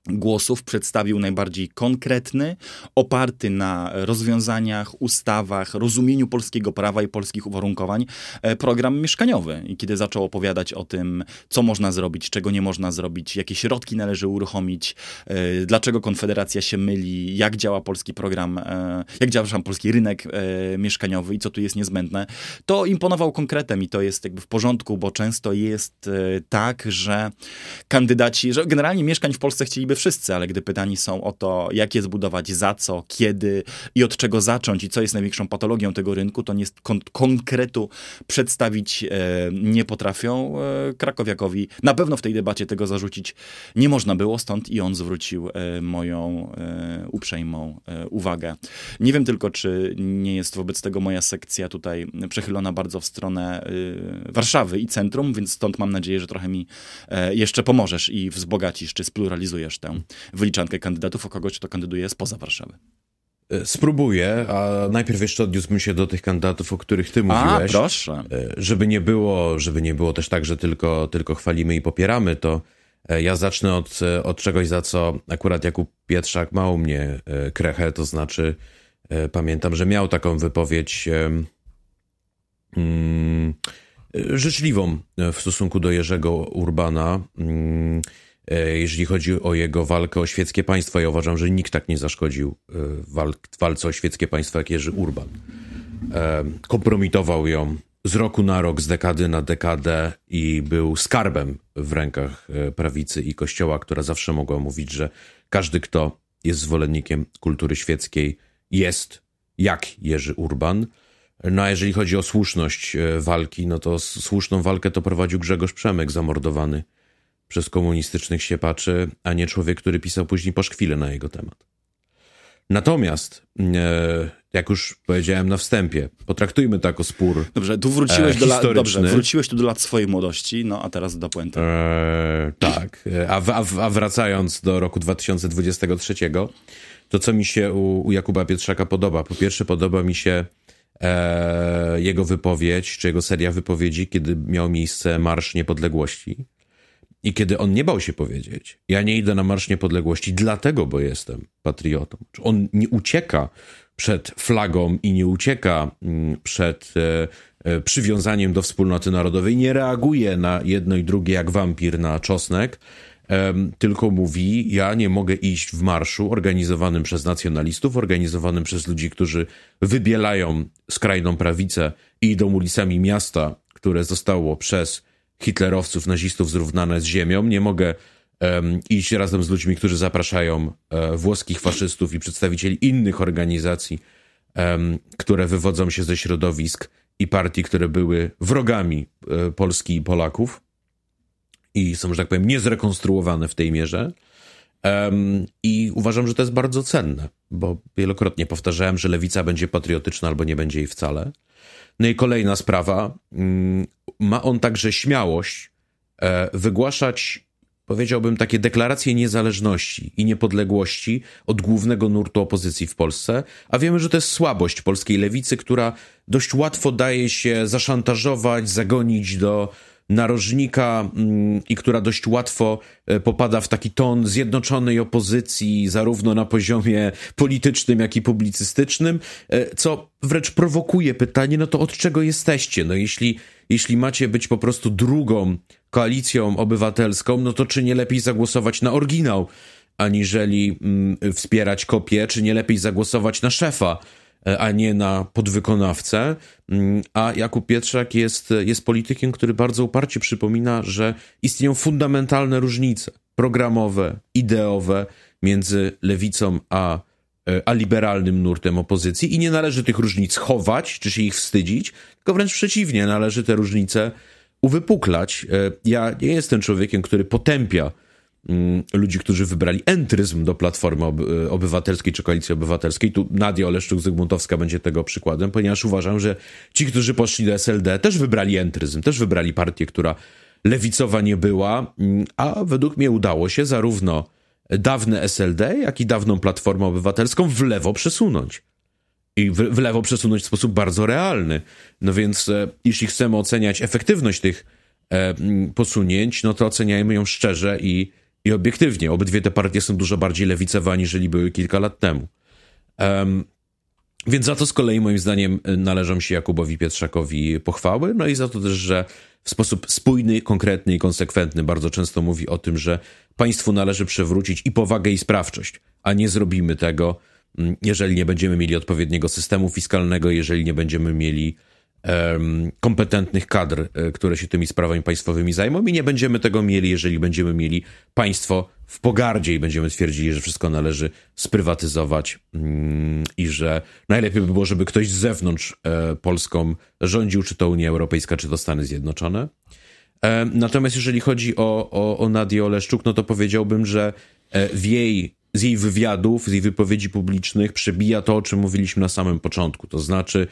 głosów przedstawił najbardziej konkretny, oparty na rozwiązaniach, ustawach, rozumieniu polskiego prawa i polskich uwarunkowań e, program mieszkaniowy. I kiedy zaczął opowiadać o tym, co można zrobić, czego nie można zrobić, jakie środki należy uruchomić, e, dlaczego Konfederacja się myli, jak działa polski program, e, jak działa polski rynek mieszkaniowy i co tu jest niezbędne, to imponował konkretem i to jest jakby w porządku, bo często jest tak, że kandydaci, że generalnie mieszkań w Polsce chcieliby wszyscy, ale gdy pytani są o to, jak je zbudować, za co, kiedy i od czego zacząć i co jest największą patologią tego rynku, to nie kon konkretu przedstawić e, nie potrafią. E, Krakowiakowi na pewno w tej debacie tego zarzucić nie można było, stąd i on zwrócił e, moją e, uprzejmą e, uwagę. Nie wiem tylko, czy nie jest wobec tego moja sekcja tutaj przechylona bardzo w stronę e, Warszawy i centrum, więc stąd mam nadzieję, że trochę mi jeszcze pomożesz i wzbogacisz, czy spluralizujesz tę wyliczankę kandydatów, o kogoś, kto kandyduje spoza Warszawy. E, spróbuję, a najpierw jeszcze odniósłbym się do tych kandydatów, o których ty mówiłeś. A, proszę. E, żeby nie było, żeby nie było też tak, że tylko, tylko chwalimy i popieramy, to e, ja zacznę od, od czegoś, za co akurat Jakub Pietrzak ma u mnie krechę, to znaczy pamiętam, że miał taką wypowiedź mm, życzliwą w stosunku do Jerzego Urbana. Mm, E, jeżeli chodzi o jego walkę o świeckie państwo. Ja uważam, że nikt tak nie zaszkodził e, walce o świeckie państwo jak Jerzy Urban. E, kompromitował ją z roku na rok, z dekady na dekadę i był skarbem w rękach prawicy i kościoła, która zawsze mogła mówić, że każdy, kto jest zwolennikiem kultury świeckiej, jest jak Jerzy Urban. No a jeżeli chodzi o słuszność walki, no to słuszną walkę to prowadził Grzegorz Przemek, zamordowany przez komunistycznych siepaczy, a nie człowiek, który pisał później poszkwile na jego temat. Natomiast, e, jak już powiedziałem na wstępie, potraktujmy to jako spór. Dobrze, tu wróciłeś, do, la, dobrze, wróciłeś tu do lat swojej młodości, no a teraz do puenty. E, tak, a, a, a, wracając do roku 2023, to co mi się u, u Jakuba Pietrzaka podoba? Po pierwsze, podoba mi się e, jego wypowiedź, czy jego seria wypowiedzi, kiedy miał miejsce Marsz Niepodległości i kiedy on nie bał się powiedzieć, ja nie idę na Marsz Niepodległości dlatego, bo jestem patriotą. On nie ucieka przed flagą i nie ucieka mm, przed e, e, przywiązaniem do wspólnoty narodowej, nie reaguje na jedno i drugie jak wampir na czosnek, tylko mówi: Ja nie mogę iść w marszu organizowanym przez nacjonalistów, organizowanym przez ludzi, którzy wybielają skrajną prawicę i idą ulicami miasta, które zostało przez hitlerowców, nazistów zrównane z ziemią. Nie mogę um, iść razem z ludźmi, którzy zapraszają um, włoskich faszystów i przedstawicieli innych organizacji, um, które wywodzą się ze środowisk i partii, które były wrogami um, Polski i Polaków i są, że tak powiem, niezrekonstruowane w tej mierze. I uważam, że to jest bardzo cenne. bo wielokrotnie powtarzałem, że lewica będzie patriotyczna albo nie będzie jej wcale. No i kolejna sprawa, mm, ma on także śmiałość e, wygłaszać, powiedziałbym, takie deklaracje niezależności i niepodległości od głównego nurtu opozycji w Polsce, a wiemy, że to jest słabość polskiej lewicy, która dość łatwo daje się zaszantażować, zagonić do narożnika mm, i która dość łatwo e, popada w taki ton zjednoczonej opozycji, zarówno na poziomie politycznym, jak i publicystycznym, e, co wręcz prowokuje pytanie, no to od czego jesteście? No jeśli, jeśli macie być po prostu drugą koalicją obywatelską, no to czy nie lepiej zagłosować na oryginał, aniżeli mm, wspierać kopię, czy nie lepiej zagłosować na szefa? E, a nie na podwykonawcę. Mm, a Jakub Pietrzak jest, jest politykiem, który bardzo uparcie przypomina, że istnieją fundamentalne różnice programowe, ideowe między lewicą a, e, a liberalnym nurtem opozycji i nie należy tych różnic chować czy się ich wstydzić, tylko wręcz przeciwnie, należy te różnice uwypuklać. E, ja nie jestem człowiekiem, który potępia ludzi, którzy wybrali entryzm do Platformy Obywatelskiej czy Koalicji Obywatelskiej. Tu Nadia Oleszczuk-Zygmuntowska będzie tego przykładem, ponieważ uważam, że ci, którzy poszli do SLD, też wybrali entryzm, też wybrali partię, która lewicowa nie była, mm, a według mnie udało się zarówno dawne SLD, jak i dawną Platformę Obywatelską w lewo przesunąć. I w, lewo przesunąć w sposób bardzo realny. No więc e, jeśli chcemy oceniać efektywność tych e, posunięć, no to oceniajmy ją szczerze i i obiektywnie, obydwie te partie są dużo bardziej lewicowe, aniżeli były kilka lat temu. Um, więc za to z kolei moim zdaniem należą się Jakubowi Pietrzakowi pochwały, no i za to też, że w sposób spójny, konkretny i konsekwentny bardzo często mówi o tym, że państwu należy przewrócić i powagę i sprawczość, a nie zrobimy tego, mm, jeżeli nie będziemy mieli odpowiedniego systemu fiskalnego, jeżeli nie będziemy mieli kompetentnych kadr, e, które się tymi sprawami państwowymi zajmą i nie będziemy tego mieli, jeżeli będziemy mieli państwo w pogardzie i będziemy twierdzili, że wszystko należy sprywatyzować mm, i że najlepiej by było, żeby ktoś z zewnątrz e, Polską rządził, czy to Unia Europejska, czy to Stany Zjednoczone. Natomiast jeżeli chodzi o, o, o Nadię Oleszczuk, no to powiedziałbym, że e, w jej, z jej wywiadów, z jej wypowiedzi publicznych przebija to, o czym mówiliśmy na samym początku. To znaczy,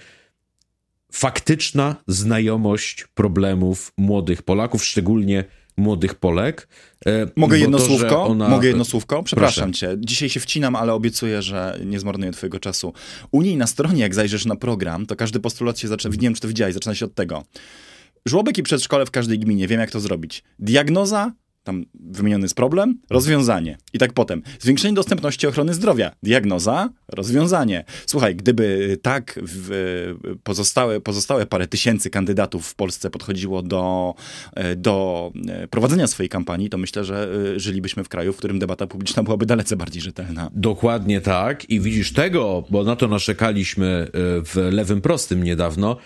faktyczna znajomość problemów młodych Polaków, szczególnie młodych Polek. E, Mogę jedno to, słówko? Ona... Mogę jedno słówko? Przepraszam Proszę. cię. Dzisiaj się wcinam, ale obiecuję, że nie zmarnuję twojego czasu. U niej na stronie, jak zajrzysz na program, to każdy postulat się zaczyna, nie wiem, czy to widziałeś, zaczyna się od tego. Żłobek i przedszkole w każdej gminie, wiem jak to zrobić. Diagnoza, tam wymieniony jest problem, rozwiązanie. I tak potem. Zwiększenie dostępności ochrony zdrowia, diagnoza, rozwiązanie. Słuchaj, gdyby tak w pozostałe, pozostałe parę tysięcy kandydatów w Polsce podchodziło do, e, do prowadzenia swojej kampanii, to myślę, że żylibyśmy w kraju, w którym debata publiczna byłaby dalece bardziej rzetelna. Dokładnie tak. I widzisz tego, bo na to narzekaliśmy w Lewym Prostym niedawno,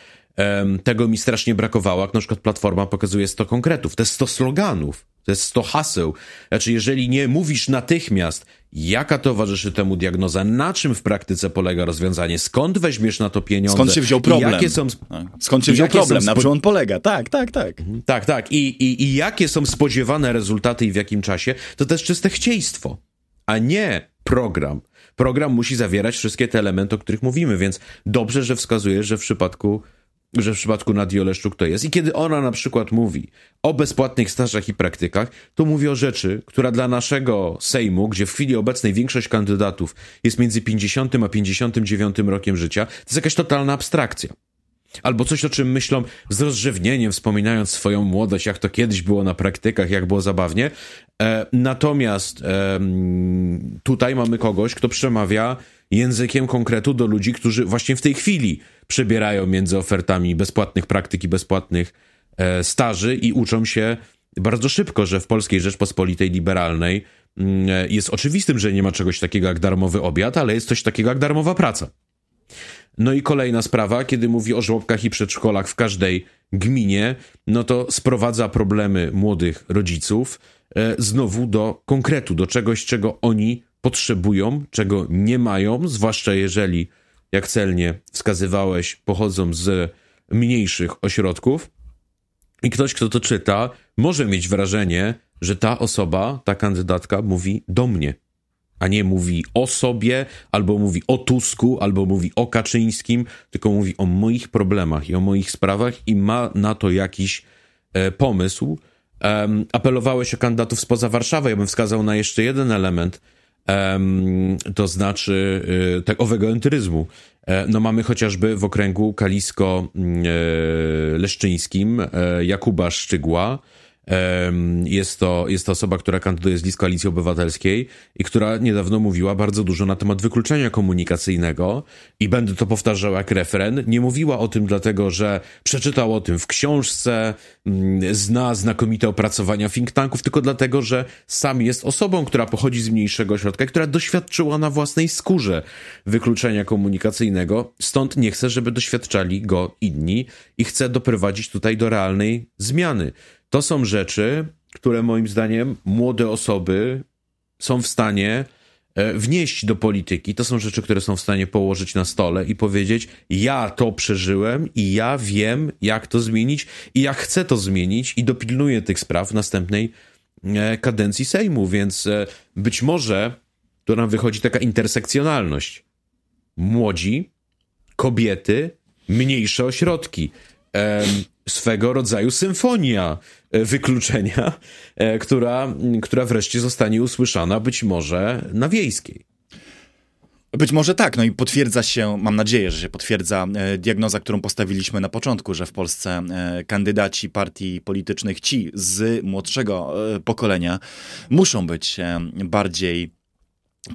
tego mi strasznie brakowało, jak na przykład Platforma pokazuje 100 konkretów, to jest 100 sloganów, to jest 100 haseł. Znaczy, jeżeli nie mówisz natychmiast, jaka towarzyszy temu diagnoza, na czym w praktyce polega rozwiązanie, skąd weźmiesz na to pieniądze. Skąd się wziął problem. Jakie są, skąd się wziął problem, na czym on polega. Tak, tak, tak. Mhm. Tak, tak. I, i, I jakie są spodziewane rezultaty i w jakim czasie, to też czyste chcieństwo, a nie program. Program musi zawierać wszystkie te elementy, o których mówimy, więc dobrze, że wskazujesz, że w przypadku że w przypadku Nadii Oleszczuk to jest. I kiedy ona na przykład mówi o bezpłatnych stażach i praktykach, to mówi o rzeczy, która dla naszego Sejmu, gdzie w chwili obecnej większość kandydatów jest między 50 a 59 rokiem życia, to jest jakaś totalna abstrakcja. Albo coś, o czym myślą z rozrzewnieniem, wspominając swoją młodość, jak to kiedyś było na praktykach, jak było zabawnie. E, natomiast e, tutaj mamy kogoś, kto przemawia językiem konkretu do ludzi, którzy właśnie w tej chwili przebierają między ofertami bezpłatnych praktyk i bezpłatnych e, staży i uczą się bardzo szybko, że w Polskiej Rzeczpospolitej Liberalnej mm, e, jest oczywistym, że nie ma czegoś takiego jak darmowy obiad, ale jest coś takiego jak darmowa praca. No i kolejna sprawa, kiedy mówi o żłobkach i przedszkolach w każdej gminie, no to sprowadza problemy młodych rodziców e, znowu do konkretu, do czegoś, czego oni potrzebują, czego nie mają, zwłaszcza jeżeli, jak celnie wskazywałeś, pochodzą z mniejszych ośrodków. I ktoś, kto to czyta, może mieć wrażenie, że ta osoba, ta kandydatka mówi do mnie. a nie mówi o sobie, albo mówi o Tusku, albo mówi o Kaczyńskim, tylko mówi o moich problemach i o moich sprawach i ma na to jakiś e, pomysł. Um, apelowałeś o kandydatów spoza Warszawy. Ja bym wskazał na jeszcze jeden element, to znaczy y, tak owego entyryzmu. E, no mamy chociażby w okręgu kalisko-leszczyńskim e, Jakuba Szczygła, jest to, jest to osoba, która kandyduje z list Koalicji Obywatelskiej i która niedawno mówiła bardzo dużo na temat wykluczenia komunikacyjnego i będę to powtarzał jak refren. Nie mówiła o tym dlatego, że przeczytał o tym w książce, mm, zna znakomite opracowania think tanków, tylko dlatego, że sam jest osobą, która pochodzi z mniejszego ośrodka, która doświadczyła na własnej skórze wykluczenia komunikacyjnego, stąd nie chce, żeby doświadczali go inni i chce doprowadzić tutaj do realnej zmiany. To są rzeczy, które moim zdaniem młode osoby są w stanie e, wnieść do polityki. To są rzeczy, które są w stanie położyć na stole i powiedzieć: Ja to przeżyłem i ja wiem, jak to zmienić, i ja chcę to zmienić, i dopilnuję tych spraw w następnej e, kadencji Sejmu. Więc e, być może tu nam wychodzi taka intersekcjonalność. Młodzi, kobiety, mniejsze ośrodki swego rodzaju symfonia e, wykluczenia, e, która, która wreszcie zostanie usłyszana być może na wiejskiej. Być może tak, no i potwierdza się, mam nadzieję, że się potwierdza e, diagnoza, którą postawiliśmy na początku, że w Polsce kandydaci partii politycznych, ci z młodszego pokolenia, muszą być bardziej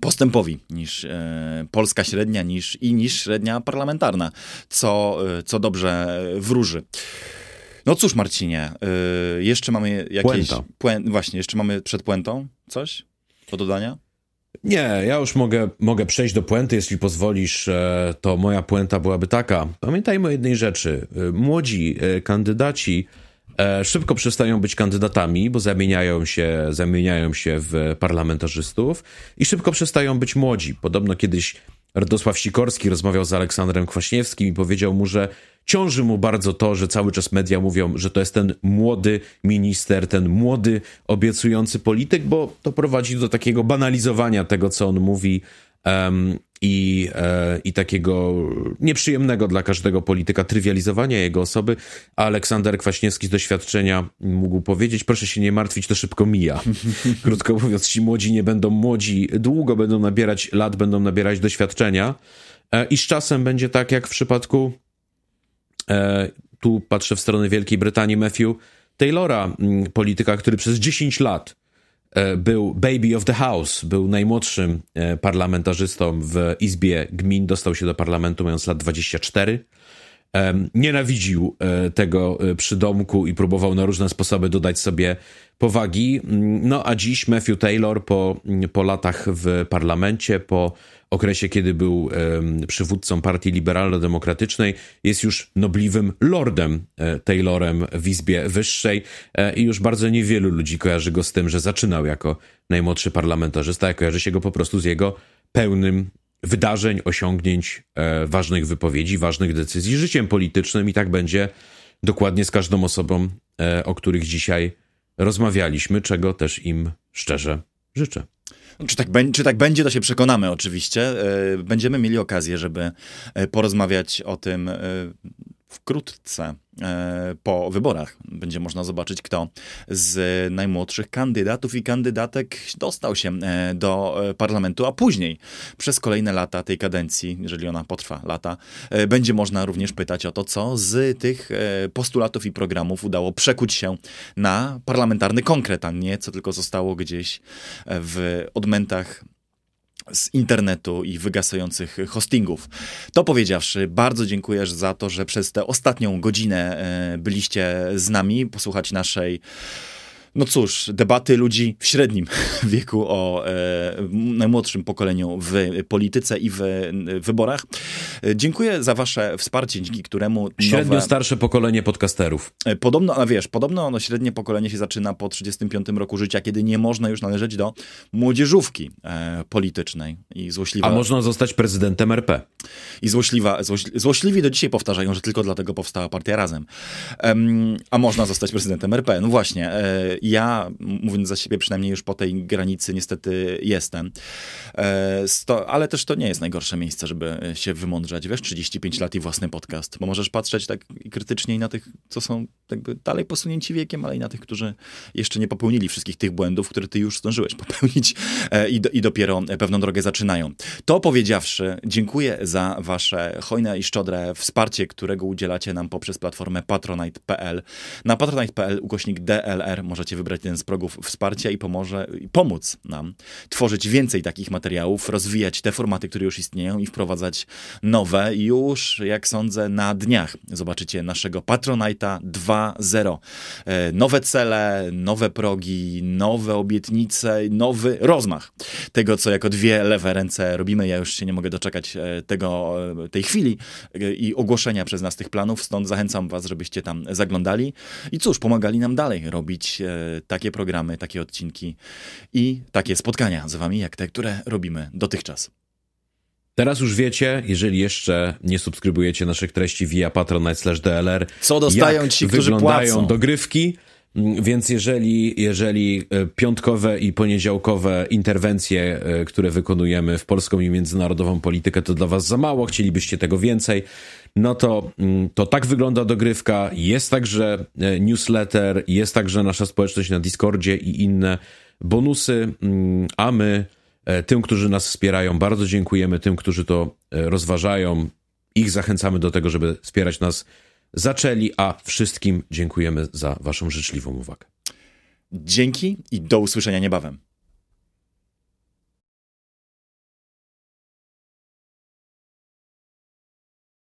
postępowi niż e, polska średnia niż, i niż średnia parlamentarna, co, e, co dobrze wróży. No cóż, Marcinie, y, jeszcze mamy jakieś. Puenta. właśnie, jeszcze mamy przed puentą coś do dodania? Nie, ja już mogę, mogę przejść do puenty, jeśli pozwolisz, e, to moja puenta byłaby taka. Pamiętajmy o jednej rzeczy. E, młodzi e, kandydaci szybko przestają być kandydatami, bo zamieniają się, zamieniają się w parlamentarzystów i szybko przestają być młodzi. Podobno kiedyś Radosław Sikorski rozmawiał z Aleksandrem Kwaśniewskim i powiedział mu, że ciąży mu bardzo to, że cały czas media mówią, że to jest ten młody minister, ten młody, obiecujący polityk, bo to prowadzi do takiego banalizowania tego, co on mówi i, e, i takiego nieprzyjemnego dla każdego polityka trywializowania jego osoby. A Aleksander Kwaśniewski z doświadczenia mógł powiedzieć: Proszę się nie martwić, to szybko mija. Krótko mówiąc, ci młodzi nie będą młodzi, długo będą nabierać lat, będą nabierać doświadczenia. E, I z czasem będzie tak, jak w przypadku E, tu patrzę w stronę Wielkiej Brytanii, Matthew Taylora, polityka, który przez 10 lat był baby of the house, był najmłodszym e, parlamentarzystą w Izbie Gmin, dostał się do parlamentu mając lat 24. Nienawidził tego przydomku i próbował na różne sposoby dodać sobie powagi. Mm, no a dziś Matthew Taylor po, mm, po latach w parlamencie, po okresie, kiedy był przywódcą Partii Liberalno-Demokratycznej, jest już nobliwym lordem e, Taylorem w Izbie Wyższej e, i już bardzo niewielu ludzi kojarzy go z tym, że zaczynał jako najmłodszy parlamentarzysta, a kojarzy się go po prostu z jego pełnym wydarzeń, osiągnięć, e, ważnych wypowiedzi, ważnych decyzji, życiem politycznym i tak będzie dokładnie z każdą osobą, o których dzisiaj rozmawialiśmy, czego też im szczerze życzę. Czy tak, czy tak będzie, to się przekonamy oczywiście. E, będziemy mieli okazję, żeby e, porozmawiać o tym e, wkrótce po wyborach będzie można zobaczyć, kto z najmłodszych kandydatów i kandydatek dostał się e, do e, parlamentu, a później przez kolejne lata tej kadencji, jeżeli ona potrwa lata, będzie można również pytać o to, co z tych postulatów i programów udało przekuć się na parlamentarny konkret, a nie co tylko zostało gdzieś w odmętach z internetu i wygasających hostingów. To powiedziawszy, bardzo dziękuję za to, że przez tę ostatnią godzinę e, byliście z nami, posłuchać naszej no cóż, debaty ludzi w średnim wieku o e, najmłodszym pokoleniu w polityce i w, w wyborach. E, dziękuję za wasze wsparcie, dzięki któremu... Średnio nowe... starsze pokolenie podcasterów. E, podobno, a wiesz, podobno no, średnie pokolenie się zaczyna po 35 roku życia, kiedy nie można już należeć do młodzieżówki e, politycznej. I złośliwa... A można zostać prezydentem RP. I złośliwa, złoś, złośliwi do dzisiaj powtarzają, że tylko dlatego powstała partia Razem. a można zostać prezydentem RP. No właśnie. E, Ja, mówiąc za siebie, przynajmniej już po tej granicy niestety jestem. E, sto, ale też to nie jest najgorsze miejsce, żeby się wymądrzać. Wiesz, 35 lat i własny podcast, bo możesz patrzeć tak krytycznie i na tych, co są jakby dalej posunięci wiekiem, ale i na tych, którzy jeszcze nie popełnili wszystkich tych błędów, które ty już zdążyłeś popełnić e, i, do, i dopiero pewną drogę zaczynają. To powiedziawszy, dziękuję za wasze hojne i szczodre wsparcie, którego udzielacie nam poprzez platformę patronite.pl. Na patronite.pl ukośnik DLR możecie wybrać jeden z progów wsparcia i pomoże pomóc nam tworzyć więcej takich materiałów, rozwijać te formaty, które już istnieją i wprowadzać nowe. Już, jak sądzę, na dniach zobaczycie naszego Patronite'a 2.0. E, nowe cele, nowe progi, nowe obietnice, nowy rozmach tego, co jako dwie lewe ręce robimy. Ja już się nie mogę doczekać e, tego, e, tej chwili i ogłoszenia przez nas tych planów, stąd zachęcam was, żebyście tam zaglądali i cóż, pomagali nam dalej robić takie programy, takie odcinki i takie spotkania z wami, jak te, które robimy dotychczas. Teraz już wiecie, jeżeli jeszcze nie subskrybujecie naszych treści via patronite/dlr, co dostają ci, którzy wyglądają płacą. dogrywki. Mm, więc jeżeli, jeżeli e, piątkowe i poniedziałkowe interwencje, e, które wykonujemy w polską i międzynarodową politykę, to dla was za mało, chcielibyście tego więcej, no to, mm, to tak wygląda dogrywka. Jest także e, newsletter, jest także nasza społeczność na Discordzie i inne bonusy, mm, a my tym, którzy nas wspierają, bardzo dziękujemy. Tym, którzy to rozważają, ich zachęcamy do tego, żeby wspierać nas zaczęli, a wszystkim dziękujemy za Waszą życzliwą uwagę. Dzięki i do usłyszenia niebawem.